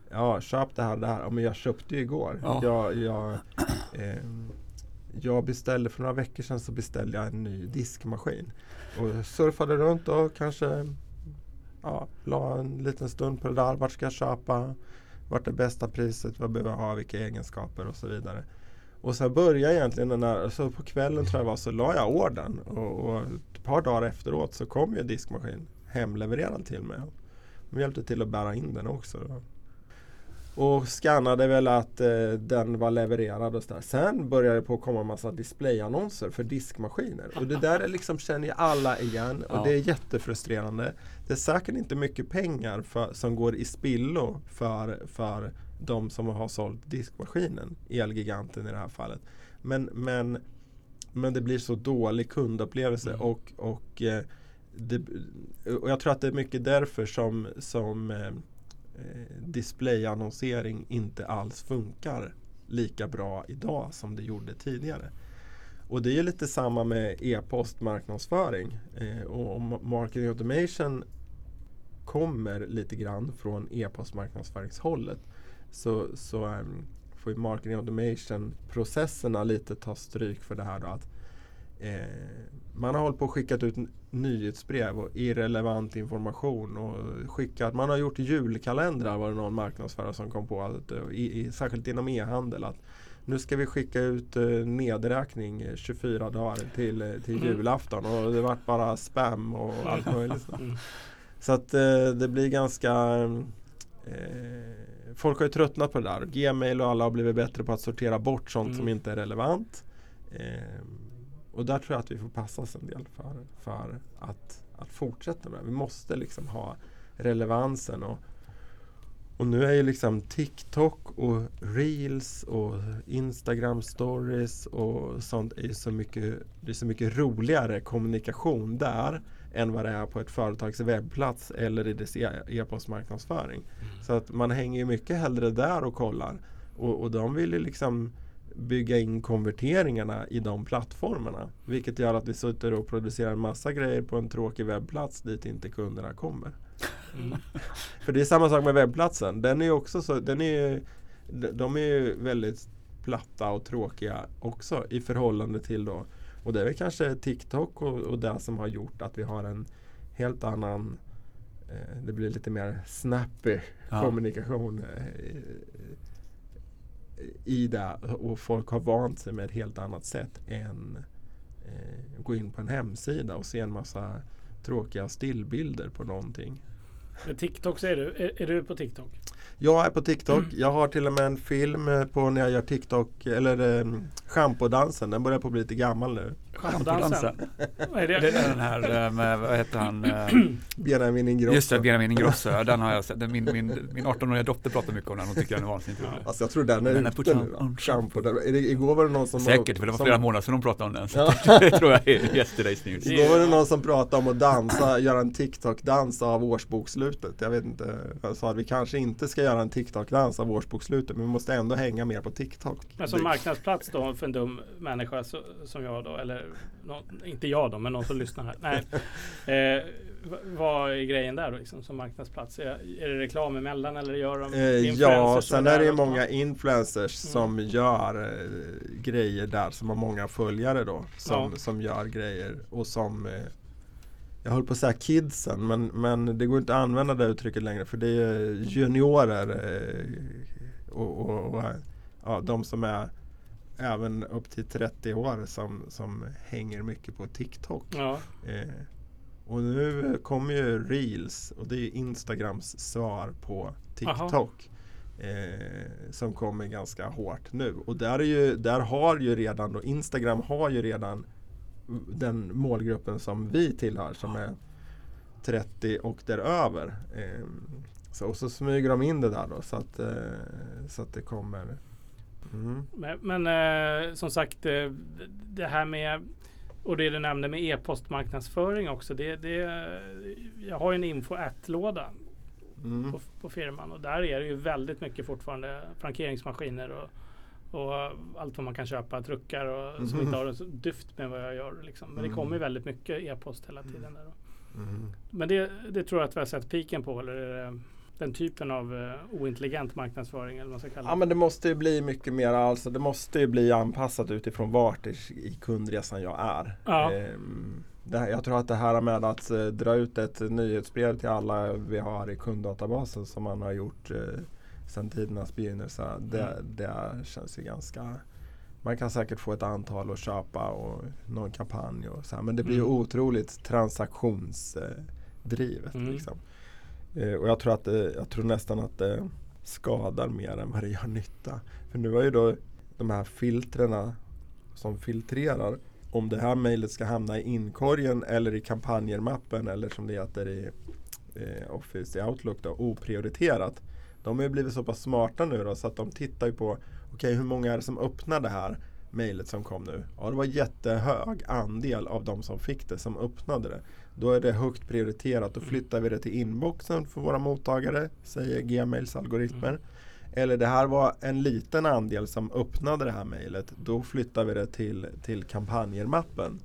Ja, köp det här, det här. Ja, men jag köpte ju igår. Ja. Jag, jag, ehm, jag beställde för några veckor sedan så beställde jag en ny diskmaskin. Och surfade runt och kanske ja, la en liten stund på det där. Vart ska jag köpa? Vart är bästa priset? Vad behöver jag ha? Vilka egenskaper? Och så vidare. Och sen började egentligen den här, så på kvällen tror jag var, så la jag ordern. Och, och ett par dagar efteråt så kom ju diskmaskin hemlevererad till mig. De hjälpte till att bära in den också. Då. Och skannade väl att eh, den var levererad och sådär. Sen började det på att komma en massa displayannonser för diskmaskiner. Och det där är liksom, känner ju alla igen och Ja. det är jättefrustrerande. Det är säkert inte mycket pengar för, som går i spillo för, för de som har sålt diskmaskinen, Elgiganten i det här fallet. Men, men, men det blir så dålig kundupplevelse Mm. och, och, eh, det, och jag tror att det är mycket därför som, som eh, Eh, displayannonsering inte alls funkar lika bra idag som det gjorde tidigare. Och det är lite samma med e-post marknadsföring. Eh, och om marketing automation kommer lite grann från e-postmarknadsföringshållet så, så ehm, får ju marketing automation processerna lite ta stryk för det här då att eh, man har hållit på och skickat ut nyhetsbrev och irrelevant information och skickat, man har gjort julkalendrar var det någon marknadsförare som kom på, att, eh, i, i, särskilt inom e-handel att nu ska vi skicka ut eh, nedräkning eh, 24 dagar till, eh, till Mm. julafton och det vart bara spam och allt möjligt. så. Mm. Så att eh, det blir ganska eh, Folk har ju tröttnat på det där. Gmail och alla har blivit bättre på att sortera bort sånt Mm. som inte är relevant. Eh, och där tror jag att vi får passa oss en del för, för att, att fortsätta med det. Vi måste liksom ha relevansen och, och nu är ju liksom TikTok och Reels och Instagram stories och sånt är så mycket, det är så mycket roligare kommunikation där än vad det är på ett företags webbplats eller i dess e- e-postmarknadsföring. Så att man hänger ju mycket hellre där och kollar. Och, och de vill ju liksom bygga in konverteringarna i de plattformarna. Vilket gör att vi sitter och producerar en massa grejer på en tråkig webbplats dit inte kunderna kommer. Mm. För det är samma sak med webbplatsen. Den är också så, den är de är ju väldigt platta och tråkiga också i förhållande till då och det är väl kanske TikTok och, och det som har gjort att vi har en helt annan eh, det blir lite mer snappy Ja. kommunikation eh, i det och folk har vant sig med ett helt annat sätt än eh, gå in på en hemsida och se en massa tråkiga stillbilder på någonting. Men TikTok säger du. Är, är du på TikTok? Jag är på TikTok. Jag har till och med en film eh, på när jag gör TikTok eller eh, schampodansen. Den börjar på att bli lite gammal nu. Schampodansen? Vad är Det det? är den här eh, med, vad heter han? eh, Benjamin Ingrosso. Just det, Benjamin Ingrosso. Den har jag sett. Den- Min, min, min 18-åriga dotter pratar mycket om den. Hon tycker den är vansinnigt rolig. Alltså jag tror den är Den är ute nu då. Shampoo. Den- är det- Igår var det någon som Säkert, för det var som- flera månader sedan hon pratade om den. Så Ja. det tror jag är yesterday's news. Igår var det någon som pratade om att dansa, göra en TikTok-dans av årsbokslutet. Jag vet inte, jag sa att vi kanske inte ska göra en TikTok-dans av årsbokslutet men vi måste ändå hänga mer på TikTok. Men som marknadsplats då för en dum människa så, som jag då, eller nå- inte jag då, men någon som lyssnar här. Nej. Eh, vad är grejen där då liksom, som marknadsplats? Är, är det reklam emellan eller gör de Eh, ja, influencers sen och är det många influencers som gör eh, grejer där som har många följare då. Som, Ja. som gör grejer och som eh, jag höll på att säga kidsen men, men det går inte att använda det uttrycket längre för det är juniorer eh, och, och, och ja, de som är även upp till 30 år som, som hänger mycket på TikTok. Ja, Eh, och nu kommer ju Reels och det är Instagrams svar på TikTok. Eh, som kommer ganska hårt nu. Och där, är ju, där har ju redan då, Instagram har ju redan den målgruppen som vi tillhör som är 30 och däröver. Eh, så, och så smyger de in det där då så att, eh, så att det kommer mm. men, men eh, som sagt eh, det här med och det du nämnde med e-postmarknadsföring också. Det, det, jag har ju en info låda Mm. på, på firman och där är det ju väldigt mycket fortfarande frankeringsmaskiner och, och allt vad man kan köpa, truckar och, som Mhm. inte har så dyft med vad jag gör. Liksom. Men det Mm. kommer ju väldigt mycket e-post hela tiden. Där då. Mm. Men det, det tror jag att vi har sett piken på. Eller den typen av uh, ointelligent marknadsföring eller vad man ska kalla Ja men det måste ju bli mycket mer alltså det måste ju bli anpassat utifrån vart i, kundresan jag är. Ja. Ehm, det här, jag tror att det här med att eh, dra ut ett nyhetsbrev till alla vi har i kunddatabasen som man har gjort eh, sedan tidernas begynnelse. Det, Mm. det känns ju ganska man kan säkert få ett antal att köpa och någon kampanj och så här, Men det blir Mm. otroligt transaktionsdrivet. Mm. Liksom. Eh, och jag tror, att eh, jag tror nästan att det skadar mer än vad det gör nytta. För nu har ju då de här filtrerna som filtrerar om det här mejlet ska hamna i inkorgen eller i kampanjermappen eller som det heter i eh, Office i Outlook då, oprioriterat. De har ju blivit så pass smarta nu då så att de tittar ju på okej okay, hur många är det som öppnar det här mejlet som kom nu? Ja det var jättehög andel av de som fick det som öppnade det. Då är det högt prioriterat. Då flyttar vi det till inboxen för våra mottagare, säger Gmails algoritmer. Mm. Eller det här var en liten andel som öppnade det här mejlet. Då flyttar vi det till, till kampanjermappen.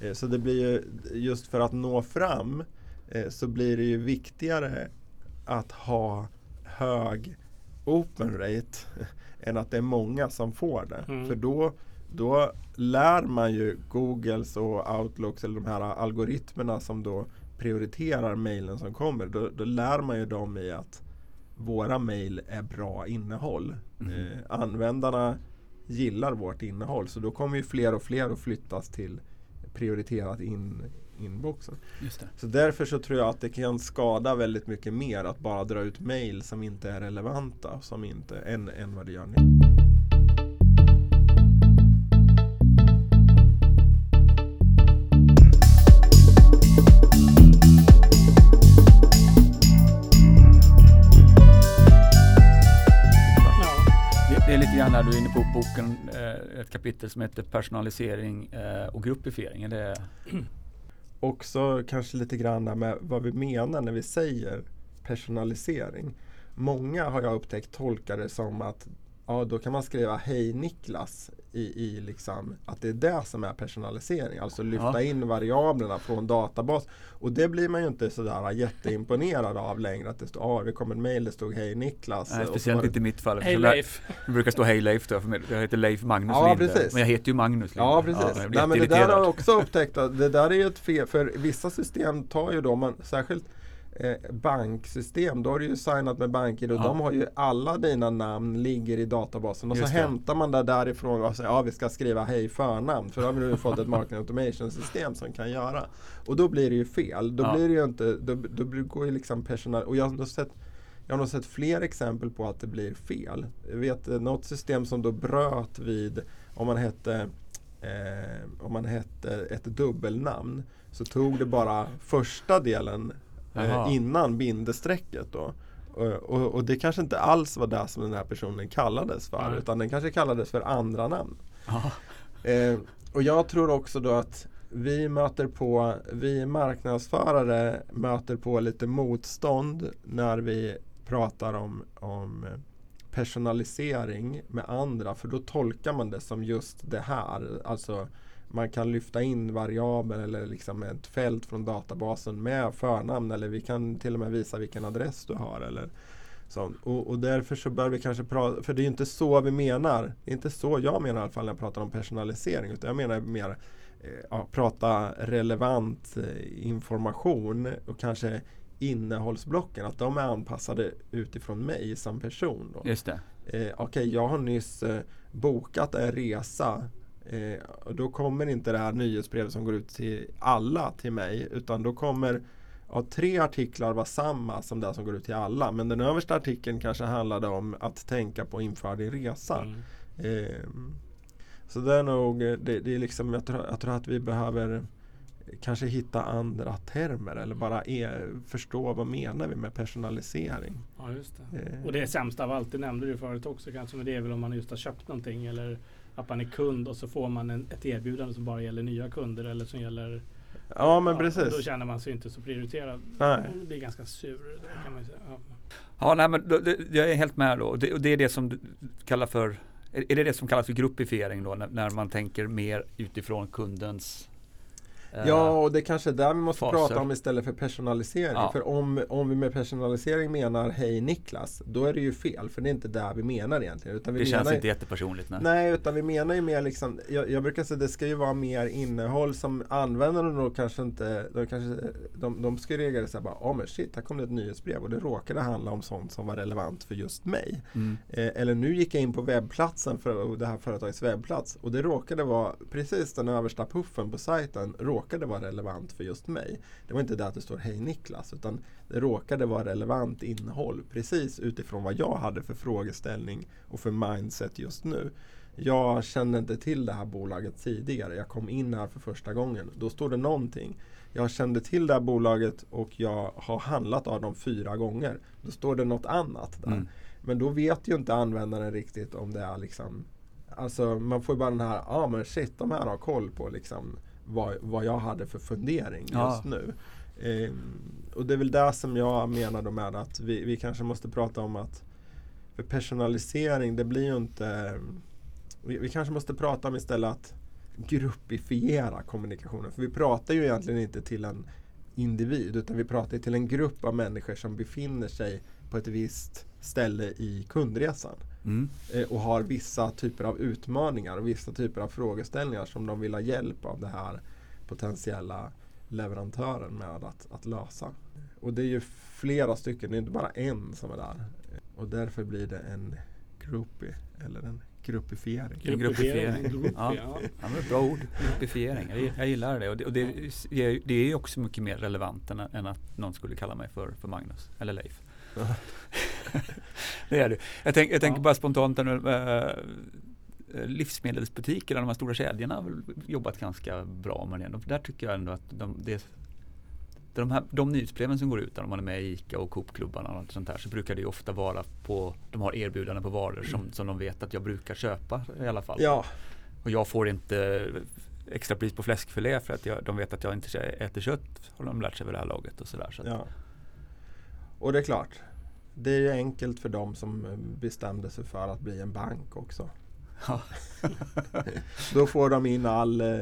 Eh, så det blir ju, just för att nå fram eh, så blir det ju viktigare att ha hög open rate än att det är många som får det. Mm. För då, då lär man ju Googles och Outlooks eller de här algoritmerna som då prioriterar mejlen som kommer. Då, då lär man ju dem i att våra mejl är bra innehåll. Mm. Eh, användarna gillar vårt innehåll så då kommer ju fler och fler att flyttas till prioriterat in, inboxen. Så därför så tror jag att det kan skada väldigt mycket mer att bara dra ut mejl som inte är relevanta som inte, än, än vad det gör nu. när du är inne på boken, eh, ett kapitel som heter personalisering eh, och gruppifiering. Är det... Också kanske lite grann med vad vi menar när vi säger personalisering. Många har jag upptäckt tolkar det som att ja, då kan man skriva Hej Niklas i, i liksom, att det är det som är personalisering. Alltså lyfta ja. in variablerna från databas. Och det blir man ju inte sådär jätteimponerad av längre. Att det står, ah, det kom en mail, det stod Hej Niklas. Nej, speciellt inte i mitt fall. Hej Leif. Det brukar stå Hej Leif då, för jag heter Leif Magnus ja, Linde. Precis. Men jag heter ju Magnus Linde. Ja, precis. Ja, Nej, men det där har jag också upptäckt. Det där är ju ett fel, för vissa system tar ju då, man, särskilt eh, banksystem, då har du ju signat med banker och ja. de har ju alla dina namn ligger i databasen och Just så det. hämtar man det därifrån och säger ja vi ska skriva hej förnamn för då har nu fått ett marketing automation system som kan göra. Och då blir det ju fel. Då ja. blir det ju inte, då, då går ju liksom personal, och jag har sett jag har nog sett fler exempel på att det blir fel. Jag vet eh, något system som då bröt vid om man hette eh, om man hette ett dubbelnamn så tog det bara första delen eh, innan bindestrecket. Då. Och, och, och, det kanske inte alls var det som den här personen kallades för mm. utan den kanske kallades för andra namn. Eh, och jag tror också då att vi möter på, vi marknadsförare möter på lite motstånd när vi pratar om, om personalisering med andra för då tolkar man det som just det här. Alltså man kan lyfta in variabel eller liksom ett fält från databasen med förnamn eller vi kan till och med visa vilken adress du har. Eller så. Och, och därför så bör vi kanske prata, för det är inte så vi menar. Det är inte så jag menar i alla fall när jag pratar om personalisering. Utan jag menar mer eh, ja, prata relevant eh, information och kanske innehållsblocken. Att de är anpassade utifrån mig som person. Då. Just det. Eh, Okej, okay, jag har nyss eh, bokat en resa Eh, och då kommer inte det här nyhetsbrevet som går ut till alla till mig utan då kommer ja, tre artiklar vara samma som det som går ut till alla. Men den översta artikeln kanske handlade om att tänka på inför din resa. Mm. Eh, så det är nog, det, det, är liksom, jag tror, jag tror att vi behöver kanske hitta andra termer eller bara e förstå vad menar vi med personalisering. Ja, just det. Eh. Och det sämsta av allt, det nämnde du förut också kanske, men det är väl om man just har köpt någonting eller att man är kund och så får man en, ett erbjudande som bara gäller nya kunder eller som gäller Ja men ja, precis. Då känner man sig inte så prioriterad. Nej. Det blir ganska sur. Kan man säga. Ja. ja nej, men då, det, jag är helt med då. Det, och det är det som du kallar för är det det som kallas för gruppifiering då när, när man tänker mer utifrån kundens Ja, och det kanske är där vi måste faser. prata om istället för personalisering. Ja. För om, om vi med personalisering menar Hej Niklas, då är det ju fel. För det är inte det vi menar egentligen. Utan vi det känns inte jättepersonligt. Nej. nej, utan vi menar ju mer liksom, jag, jag brukar säga att det ska ju vara mer innehåll som användarna då kanske inte, de, kanske, de, de ska reagera så här bara, ja oh, men shit, här kom det ett nyhetsbrev och det råkade handla om sånt som var relevant för just mig. Mm. Eh, eller nu gick jag in på webbplatsen för det här företagets webbplats och det råkade vara precis den översta puffen på sajten råkade vara relevant för just mig. Det var inte det att det står Hej Niklas utan det råkade vara relevant innehåll precis utifrån vad jag hade för frågeställning och för mindset just nu. Jag kände inte till det här bolaget tidigare. Jag kom in här för första gången. Då står det någonting. Jag kände till det här bolaget och jag har handlat av dem fyra gånger. Då står det något annat där. Mm. Men då vet ju inte användaren riktigt om det är liksom Alltså man får ju bara den här, ja ah, men shit de här har koll på liksom vad, vad jag hade för fundering Ja. just nu. Ehm, och det är väl det som jag menar med att vi, vi kanske måste prata om att för personalisering, det blir ju inte vi, vi kanske måste prata om istället att gruppifiera kommunikationen. För vi pratar ju egentligen inte till en individ utan vi pratar till en grupp av människor som befinner sig på ett visst ställe i kundresan Mm. eh, och har vissa typer av utmaningar och vissa typer av frågeställningar som de vill ha hjälp av det här potentiella leverantören med att, att lösa. Och det är ju flera stycken, det är inte bara en som är där. Och därför blir det en groupie eller en gruppifiering. En gruppifiering. Grupp, Ja. ja. Men bra ord, gruppifiering. Jag, jag gillar det och, det, och det, är- det är ju också mycket mer relevant än, än att någon skulle kalla mig för, för Magnus eller Leif. det är det. Jag, tänk, jag tänker Ja. bara spontant, nu, äh, livsmedelsbutikerna, de här stora kedjorna har jobbat ganska bra med det. De, där tycker jag ändå att de, det, de, här, de nyhetsbreven som går ut om man är med i ICA och Coop-klubbarna och allt sånt där, så brukar det ju ofta vara på, de har erbjudanden på varor som, som de vet att jag brukar köpa i alla fall. Ja, Och jag får inte extra pris på fläskfilé för att jag, de vet att jag inte äter kött. Har de lärt sig vid det här laget och sådär. Så ja. Och det är klart, det är ju enkelt för dem som bestämde sig för att bli en bank också. Ja. Då får de in all eh,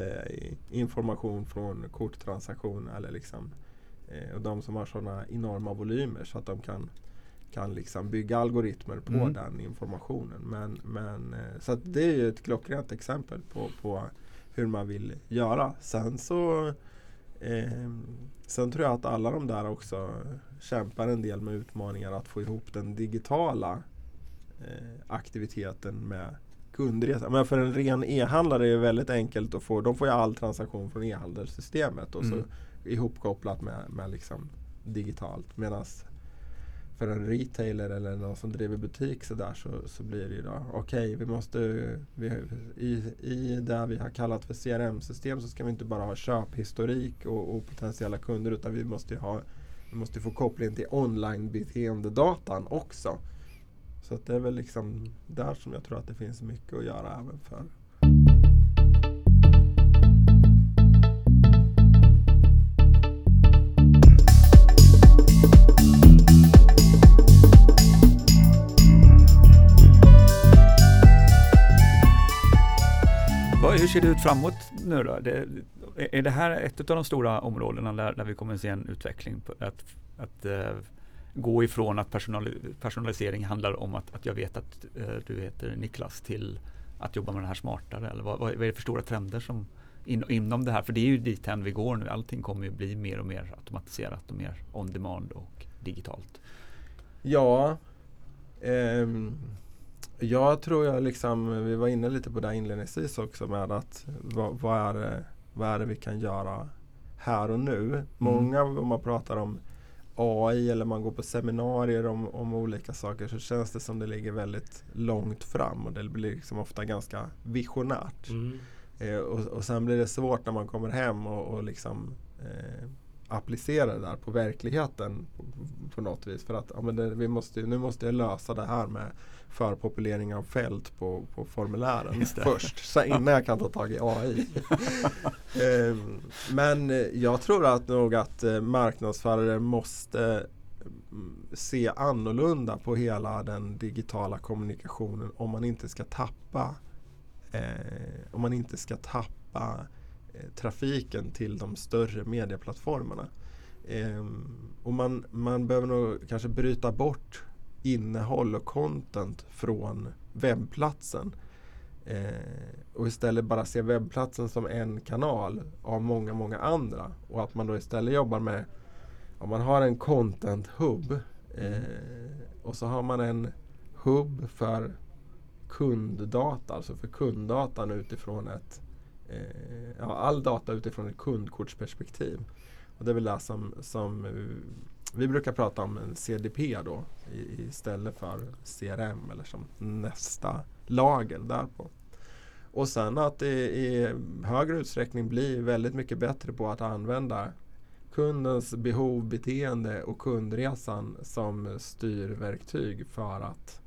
information från korttransaktioner eller liksom eh, och de som har sådana enorma volymer så att de kan, kan liksom bygga algoritmer på Mm. den informationen. Men, men, eh, så det är ju ett klockrent exempel på, på hur man vill göra. Sen så eh, Sen tror jag att alla de där också kämpar en del med utmaningar att få ihop den digitala eh, aktiviteten med kundresa. Men för en ren e-handlare är det väldigt enkelt att få. De får ju all transaktion från e-handelssystemet och Mm. så ihopkopplat med, med liksom digitalt. Medan för en retailer eller någon som driver butik så, där, så, så blir det ju då okej, vi måste vi, i, i det vi har kallat för CRM-system så ska vi inte bara ha köphistorik och, och potentiella kunder utan vi måste ju ha vi måste få koppling till online-beteendedatan också. Så att det är väl liksom där som jag tror att det finns mycket att göra även för ser det ut framåt nu då? Det, är- det här ett av de stora områdena där, där vi kommer att se en utveckling? På att att uh, gå ifrån att personal, personalisering handlar om att, att jag vet att uh, du heter Niklas till att jobba med det här smartare? Eller vad, vad är det för stora trender som in, inom det här? För det är ju dithän vi går nu. Allting kommer ju bli mer och mer automatiserat och mer on demand och digitalt. Ja, Um jag tror jag liksom, vi var inne lite på det inledningsvis också med att vad, vad, är det, vad är det vi kan göra här och nu? Många om man pratar om AI eller man går på seminarier om, om olika saker så känns det som det ligger väldigt långt fram och det blir liksom ofta ganska visionärt. Mm. Eh, och, och sen blir det svårt när man kommer hem och, och liksom eh, applicera det där på verkligheten på, på något vis. För att ja, men det, vi måste, nu måste jag lösa det här med förpopulering av fält på, på formulären först. Så innan jag kan ta tag i AI. eh, men jag tror att nog att eh, marknadsförare måste mm, se annorlunda på hela den digitala kommunikationen om man inte ska tappa eh, om man inte ska tappa eh, trafiken till de större medieplattformarna. Eh, och man, man behöver nog kanske bryta bort innehåll och content från webbplatsen. Eh, och istället bara se webbplatsen som en kanal av många, många andra. Och att man då istället jobbar med, om man har en content hub eh, och så har man en hub för kunddata, alltså för kunddatan utifrån ett eh, ja, all data utifrån ett kundkortsperspektiv. Och det är väl det som, som vi brukar prata om en CDP då i, istället för CRM eller som nästa lager därpå. Och sen att det i högre utsträckning blir väldigt mycket bättre på att använda kundens behov, beteende och kundresan som styrverktyg för att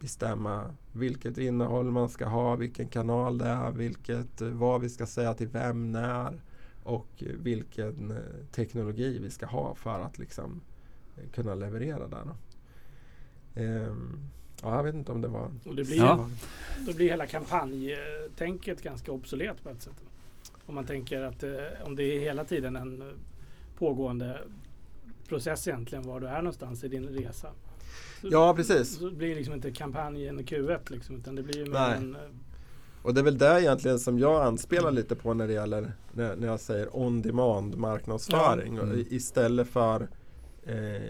bestämma vilket innehåll man ska ha, vilken kanal det är, vilket, vad vi ska säga till vem, när och vilken eh, teknologi vi ska ha för att liksom kunna leverera där. Ehm, ja, jag vet inte om det var... Och det blir, Ja. Då blir hela kampanjtänket ganska obsolet på ett sätt. Om man tänker att eh, om det är hela tiden en eh, pågående process egentligen var du är någonstans i din resa. Så, Ja, precis. Så blir det liksom inte kampanjen Q1 liksom, utan det blir ju mer en... Och det är väl det egentligen som jag anspelar lite på när det gäller när, när jag säger on demand marknadsföring. Ja. Mm. Istället för eh,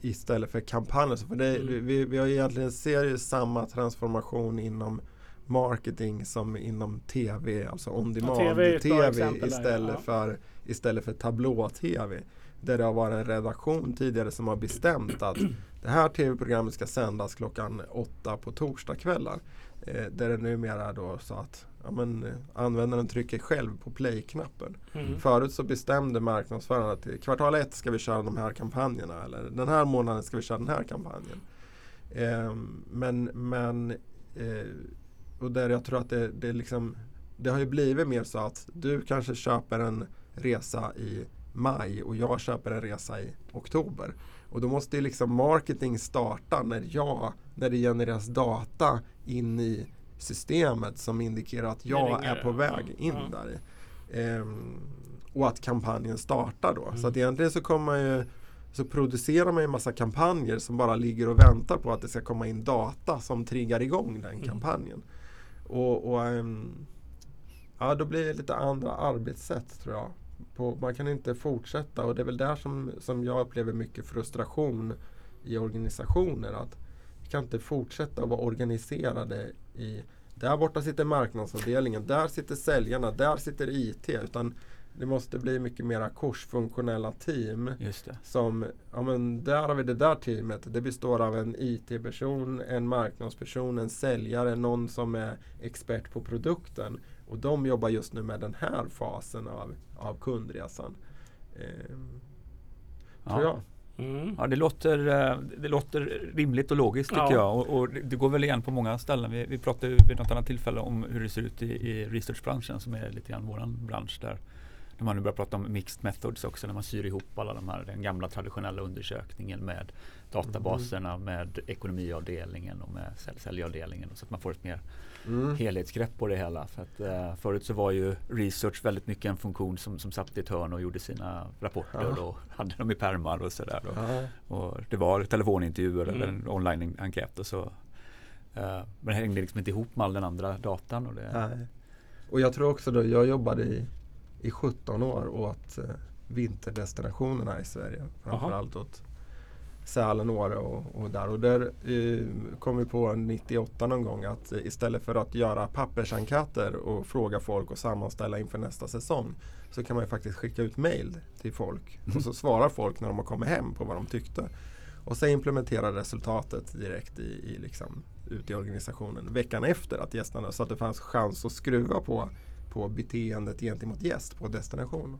istället för kampanjer. För det, Mm. vi, vi har egentligen ser ju samma transformation inom marketing som inom TV, alltså on demand TV ett bra TV exempel där, istället, ja. för, istället för tablå-TV. Där det har varit en redaktion tidigare som har bestämt att det här TV-programmet ska sändas klockan åtta på torsdagskvällar. Eh, där det numera då så att ja, men, eh, användaren trycker själv på play-knappen. mm. Förut så bestämde marknadsföraren att i kvartal ett ska vi köra de här kampanjerna eller den här månaden ska vi köra den här kampanjen. Ehm, men men eh, och där jag tror att det, det, liksom, det har ju blivit mer så att du kanske köper en resa i maj och jag köper en resa i oktober. Och då måste ju liksom marketing starta när jag, när det genereras data in i systemet som indikerar att jag är på väg in ja. där. Ehm, och att kampanjen startar då. Så Mm. att egentligen så kommer man ju så producerar man ju en massa kampanjer som bara ligger och väntar på att det ska komma in data som triggar igång den Mm. kampanjen. Och, och ehm, ja, då blir det lite andra arbetssätt tror jag. På, man kan inte fortsätta och det är väl där som, som jag upplever mycket frustration i organisationer. Att kan inte fortsätta vara organiserade i där borta sitter marknadsavdelningen, där sitter säljarna, där sitter IT. Utan det måste bli mycket mera korsfunktionella team. Som, ja men där har vi det där teamet. Det består av en IT-person, en marknadsperson, en säljare, någon som är expert på produkten. Och de jobbar just nu med den här fasen av, av kundresan. Ehm, Tror jag. Mm. Ja, det låter, eh, det låter rimligt och logiskt tycker Ja. jag. Och, och det går väl igen på många ställen. Vi, vi pratade vid något annat tillfälle om hur det ser ut i, i researchbranschen som är lite grann våran bransch där. När man nu börjar prata om mixed methods också, när man syr ihop alla de här, den gamla traditionella undersökningen med databaserna, med ekonomiavdelningen och med sälj- säljavdelningen. Så att man får ett mer Mm. helhetsgrepp på det hela. För att, eh, förut så var ju research väldigt mycket en funktion som, som satt i ett hörn och gjorde sina rapporter Ja. och hade dem i pärmar och sådär. Och, Ja. och det var telefonintervjuer Mm. eller en online-enkät och så. Eh, men det hängde liksom inte ihop med all den andra datan. Och det, Nej. Och jag tror också då, jag jobbade i, i 17 år åt eh, vinterdestinationerna i Sverige. Framförallt åt Sälen, Åre och, och där. Och där eh, kom vi på 98 någon gång att istället för att göra pappersenkäter och fråga folk och sammanställa inför nästa säsong så kan man ju faktiskt skicka ut mail till folk och så svarar folk när de har kommit hem på vad de tyckte. Och så implementera resultatet direkt i, i liksom, ut i organisationen veckan efter att gästerna så att det fanns chans att skruva på, på beteendet gentemot gäst på destination.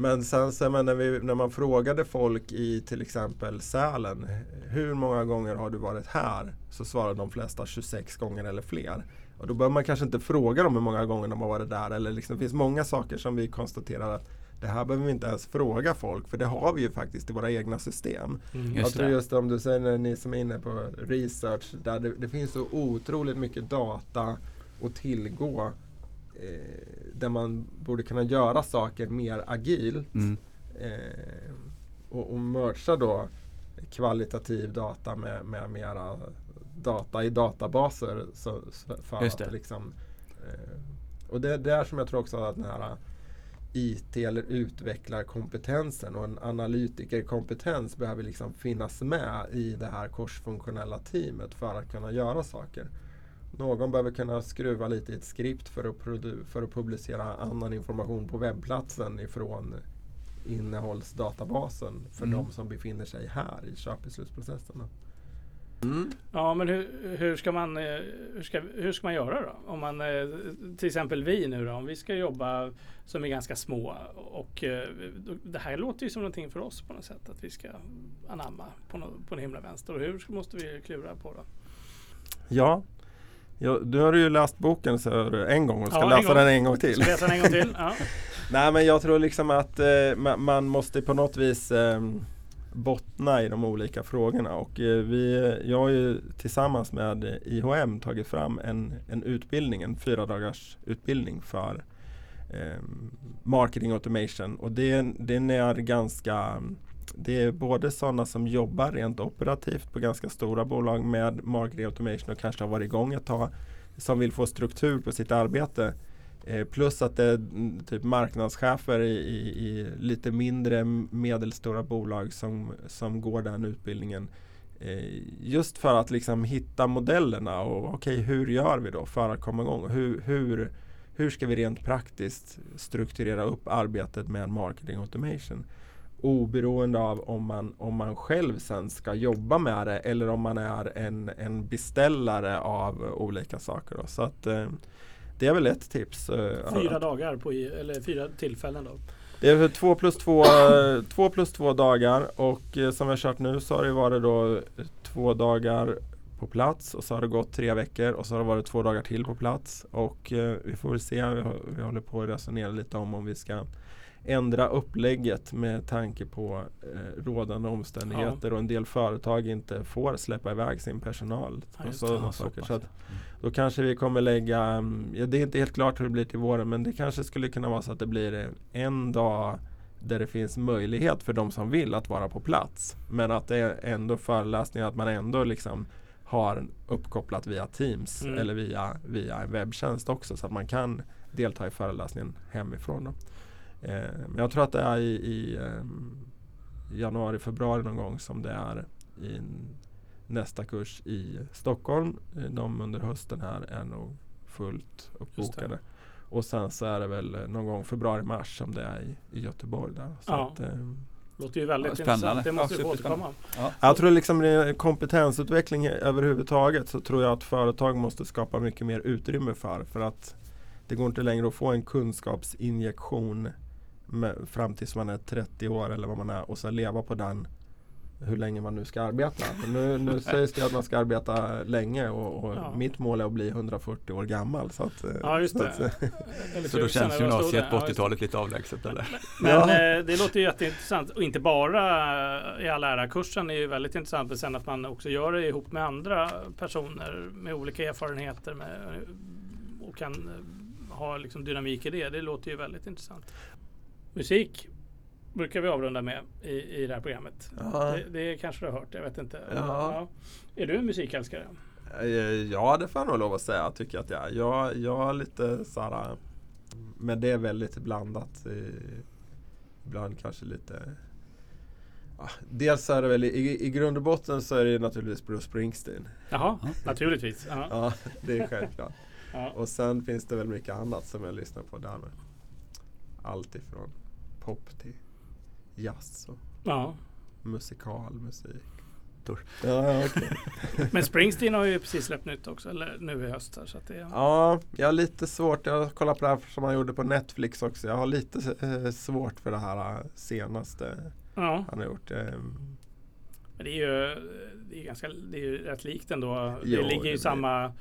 Men sen så, men när, vi, när man frågade folk i till exempel Sälen Hur många gånger har du varit här? Så svarade de flesta 26 gånger eller fler. Och då bör man kanske inte fråga dem hur många gånger de har varit där. Eller liksom, det finns många saker som vi konstaterar att det här behöver vi inte ens fråga folk. För det har vi ju faktiskt i våra egna system. Mm. Just jag tror det. just om du säger när ni som är inne på research. Där det, det finns så otroligt mycket data att tillgå. Eh, där man borde kunna göra saker mer agilt. Mm. Eh, och, och mercha då kvalitativ data med, med mera data i databaser. Så, så för Just det. att liksom, eh, och det är där som jag tror också att den här IT eller utvecklarkompetensen och en analytikerkompetens behöver liksom finnas med i det här korsfunktionella teamet för att kunna göra saker. Någon behöver kunna skruva lite i ett skript för att, för att publicera annan information på webbplatsen ifrån innehållsdatabasen för Mm. de som befinner sig här i köpbeslutsprocessen. Mm. Ja, men hur, hur, ska man, eh, hur, ska, hur ska man göra då? Om man, eh, till exempel vi nu då, om vi ska jobba som är ganska små och eh, det här låter ju som någonting för oss på något sätt att vi ska anamma på, nå- på en himla vänster. Och hur måste vi klura på då? Ja, ja, du har ju läst boken så en gång och ska Ja, läsa gång. den en gång till. Läsa den en gång till? Ja. Nej men jag tror liksom att eh, man, måste på något vis eh, bottna i de olika frågorna och eh, vi, jag har ju tillsammans med IHM tagit fram en, en utbildning, en fyra dagars utbildning för eh, marketing automation och det, den är ganska det är både sådana som jobbar rent operativt på ganska stora bolag med marketing automation och kanske har varit igång ett tag som vill få struktur på sitt arbete Eh, plus att det är typ marknadschefer i, i, i lite mindre medelstora bolag som, som går den utbildningen. Eh, just för att liksom hitta modellerna och okej hur gör vi då för att komma igång? Hur, hur, hur ska vi rent praktiskt strukturera upp arbetet med marketing automation? Oberoende av om man, om man själv sen ska jobba med det eller om man är en, en beställare av olika saker. Då. Så att, eh, det är väl ett tips. eh, Fyra att- dagar på, eller fyra tillfällen då. Det är två plus två, eh, två plus två dagar och eh, som vi har kört nu så har det varit då eh, två dagar på plats och så har det gått tre veckor och så har det varit två dagar till på plats och eh, vi får väl se, vi, vi håller på att resonera lite om om vi ska ändra upplägget med tanke på eh, rådande omständigheter och en del företag inte får släppa iväg sin personal. Ja, och sådana Ja, så saker. Så att, ja. då kanske vi kommer lägga, mm, ja, det är inte helt klart hur det blir till våren men det kanske skulle kunna vara så att det blir eh, en dag där det finns möjlighet för de som vill att vara på plats. Men att det är ändå föreläsningar, att man ändå liksom har uppkopplat via Teams Mm. eller via, via en webbtjänst också så att man kan delta i föreläsningen hemifrån. Då. Eh, men jag tror att det är i, i ehm, januari, februari någon gång som det är i nästa kurs i Stockholm. Eh, De under hösten här är nog fullt uppbokade. Och sen så är det väl eh, någon gång februari-mars som det är i, i Göteborg. Där. Så Ja. att, ehm, Låter ju väldigt Ja, spännande. intressant. Det måste Ja, vi återkomma. Ja. jag tror liksom det är kompetensutveckling överhuvudtaget så tror jag att företag måste skapa mycket mer utrymme för. För att det går inte längre att få en kunskapsinjektion med, fram tills man är 30 år eller vad man är och sen leva på den hur länge man nu ska arbeta. Nu, nu sägs det att man ska arbeta länge och, och Ja. mitt mål är att bli 140 år gammal. Så att, eh, Ja, just så det. att, Eller Så då känns gymnasiet det? på Ja, just det. 80-talet lite avlägset eller? Men Ja. eh, det låter ju jätteintressant. Och inte bara i all ära, kursen är ju väldigt intressant. Men sen att man också gör det ihop med andra personer med olika erfarenheter med, och kan eh, ha liksom dynamik i det. Det låter ju väldigt intressant. Musik brukar vi avrunda med i, i det här programmet. Ja. Det, det kanske du har hört, jag vet inte. Ja. Är du en musikälskare? Eh, Ja, det får jag nog lov att säga tycker jag att jag är. Jag, jag har lite såhär, men det är väldigt blandat. eh, Ibland kanske lite ja, Dels är det väl i, i grund och botten så är det naturligtvis Bruce Springsteen. Jaha, Ja. naturligtvis. Ja. Ja, det är självklart. Ja. Och sen finns det väl mycket annat som jag lyssnar på där med. Allt ifrån pop till jazz och Ja. musikalmusik. Tor. Ja, okej. Men Springsteen har ju precis släppt nytt också, eller nu i höst. här, Så att det, Ja, jag har lite svårt. Jag har kollat på det här som han gjorde på Netflix också. Jag har lite eh, svårt för det här eh, senaste ja. han har gjort. Ehm, Men det är ju, det är ganska, det är ju rätt likt ändå. Jo, det ligger det i blir- samma...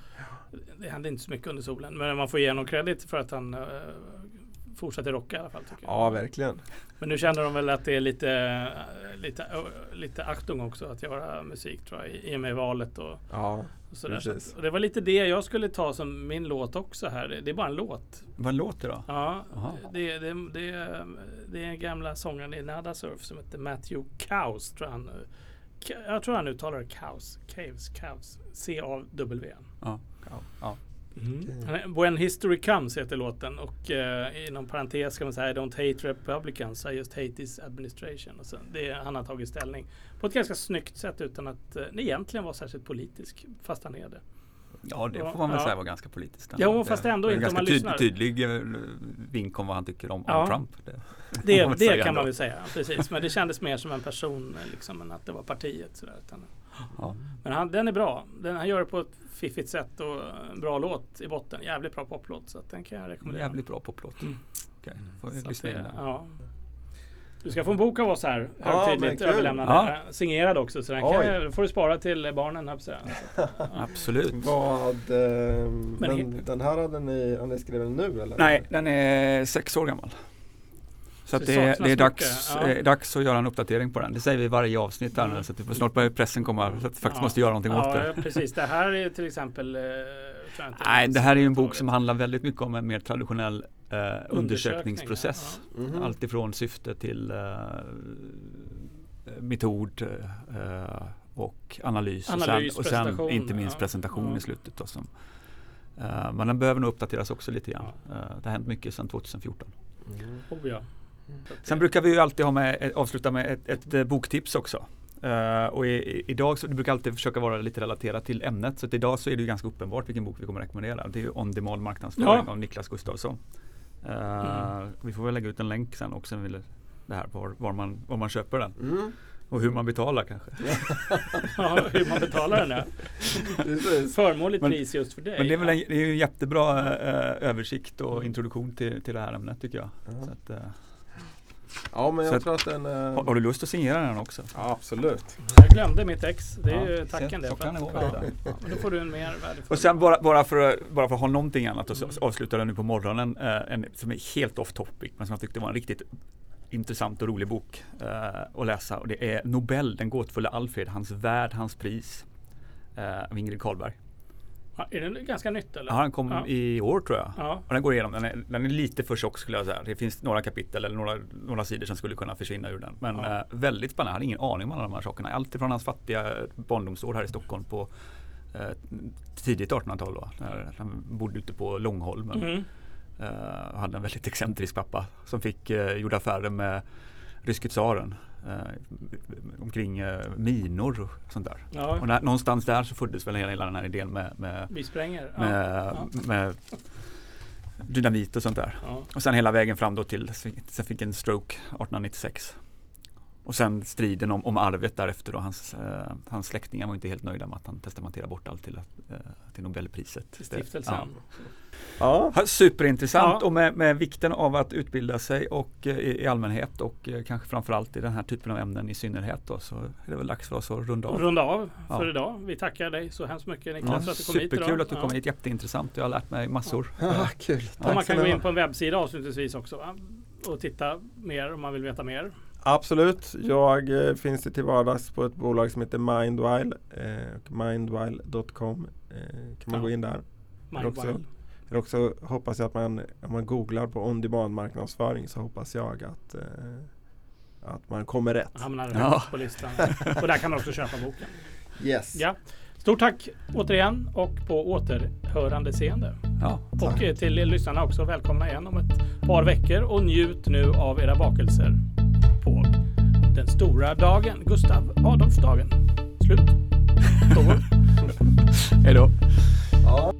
Det händer inte så mycket under solen. Men man får ge honom credit för att han uh, fortsätter rocka i alla fall. Tycker ja, jag. verkligen. Men nu känner de väl att det är lite, lite, lite aktung också att göra musik tror jag. I och med valet och, Ja, och sådär. Så Precis. att, och det var lite det jag skulle ta som min låt också här. Det är bara en låt. Vad låter då? Ja, det, det, det, det är en gamla sångaren i Nada Surf som heter Matthew Caus. Tror han, jag tror han uttalar det Caus. Caves, Caus. C-A-W. Ja. Ja. Är- When History Comes heter låten och eh, inom parentes ska man säga I don't hate Republicans, I just hate this administration. Och så, det, han har tagit ställning på ett ganska snyggt sätt utan att eh, egentligen vara särskilt politisk, fast han är det. Ja, det Ja, får man väl ja. säga var ganska politiskt. Jo, fast ändå inte om man tyd- lyssnar. tydlig eh, vink om vad han tycker om, Ja. om Trump. Det, Det, får man det kan man ändå. väl säga, precis. Men det kändes mer som en person liksom, än att det var partiet. Sådär, Ja. men han, den är bra. Den, han gör det på ett fiffigt sätt och en bra låt i botten. Jävligt bra poplåt. Så att den kan jag rekommendera. Jävligt bra poplåt. Mm. Okej, får Så vi lyssna in den. ja. Du ska få en bok av oss här, Ja, högtidligt men kul. överlämnad. Ja. Eh, Signerad också, så den kan, får du spara till barnen. säga. Absolut. Vad, eh, men he- den här hade ni, har ni skrivit nu eller? Nej, den är sex år gammal. Så att Det det, är- det är dags, ja. eh, dags att göra en uppdatering på den. Det säger vi i varje avsnitt här nu, Mm. så att snart börjar pressen komma så att vi faktiskt Ja. måste göra någonting åt Ja, det. precis. Det här är till exempel... Eh, Nej, det här är ju en bok som handlar väldigt mycket om en mer traditionell eh, undersökningsprocess. Mm. Allt ifrån syfte till eh, metod eh, och analys. Analys, och, sen, och sen inte minst ja. presentation Ja. i slutet. Då, som, eh, men den behöver nog uppdateras också lite grann. Ja. Eh, det har hänt mycket sedan 2014. Mm. Oh, ja. Sen brukar vi ju alltid ha med, eh, avsluta med ett, ett, eh, boktips också. Eh, och i, i, idag så det brukar alltid försöka vara lite relaterat till ämnet. Så idag så är det ju ganska uppenbart vilken bok vi kommer rekommendera. Det är ju On Demand marknadsföring Ja. av Niklas Gustafsson. Eh, Mm. Vi får väl lägga ut en länk sen också. Vill det här var, var, man, var man köper den Mm. och hur man betalar kanske. ja, hur man betalar den. Ja. Förmånligt Men- pris just för dig. Men det är väl en, det är en jättebra eh, översikt och introduktion till, till det här ämnet tycker jag. Ja. Så att, eh, Ja men jag att- tror att den har, eh, har du lust att signera den också? ja, Absolut. Jag glömde mitt ex. Det är Ja, ju tacken det. så kan att- det gå, vet ja. Men då får du en mer värdefull. Och sen bara, bara, för, att- bara för att ha någonting annat och så avsluta den nu på morgonen. Eh, en, som är helt off topic men som jag tyckte var en riktigt intressant och rolig bok eh, att läsa. Och det är Nobel, den gåtfulla Alfred, hans värld, hans pris. Eh, av Ingrid Carlberg. Är den ganska nytt eller? Ja, den kom Ja. i år tror jag. Ja. Och den går igenom, den är, den är lite för tjock skulle jag säga. Det finns några kapitel eller några, några sidor som skulle kunna försvinna ur den. Men Ja. eh, väldigt spännande, jag hade ingen aning om alla de här sakerna. Allt ifrån hans fattiga barndomsår här i Stockholm på eh, tidigt 1800-tal då. När han bodde ute på Långholmen. Mm. Eh, hade en väldigt excentrisk pappa som fick eh, gjorde affärer med ryske tsaren. Eh, omkring eh, minor och sånt där. Ja, Och när, någonstans där så föddes väl hela den här idén med, med, vi spränger. Ja. med, Ja. med dynamit och sånt där. Ja. Och sen hela vägen fram då till, sen fick en stroke 1896. Och sen striden om, om arvet därefter då. Hans, eh, hans släktingar var inte helt nöjda med att han testamenterade bort allt till, eh, till Nobelpriset. Till stiftelsen. Ja. Ja. Ja, Superintressant Ja. och med, med vikten av att utbilda sig och eh, i, i allmänhet och eh, kanske framförallt i den här typen av ämnen i synnerhet då, så är det väl dags för oss att runda av. Runda av för Ja. idag. Vi tackar dig så hemskt mycket Ja, Niklas för att du kom hit superkul idag. att du kom hit, jätteintressant. Jag har lärt mig massor. Ja, kul. Och man Tack ska kan gå in på en webbsida avslutningsvis också va? och titta mer om man vill veta mer. Absolut. Jag eh, finns till vardags på ett bolag som heter Mindwile. Eh, mindwile.com eh, kan man Ja. gå in där. Eller också, eller också hoppas jag att man, om man googlar på on demand marknadsföring så hoppas jag att, eh, att man kommer rätt. Hamnar Ja. på listan. Och där kan man också köpa boken. Yes. Ja. Stort tack återigen och på återhörande seende. Ja. Och eh, till lyssnarna också välkomna igen om ett par veckor och njut nu av era bakelser den stora dagen, Gustav Adolfsdagen. Slut. Hej då. Ja.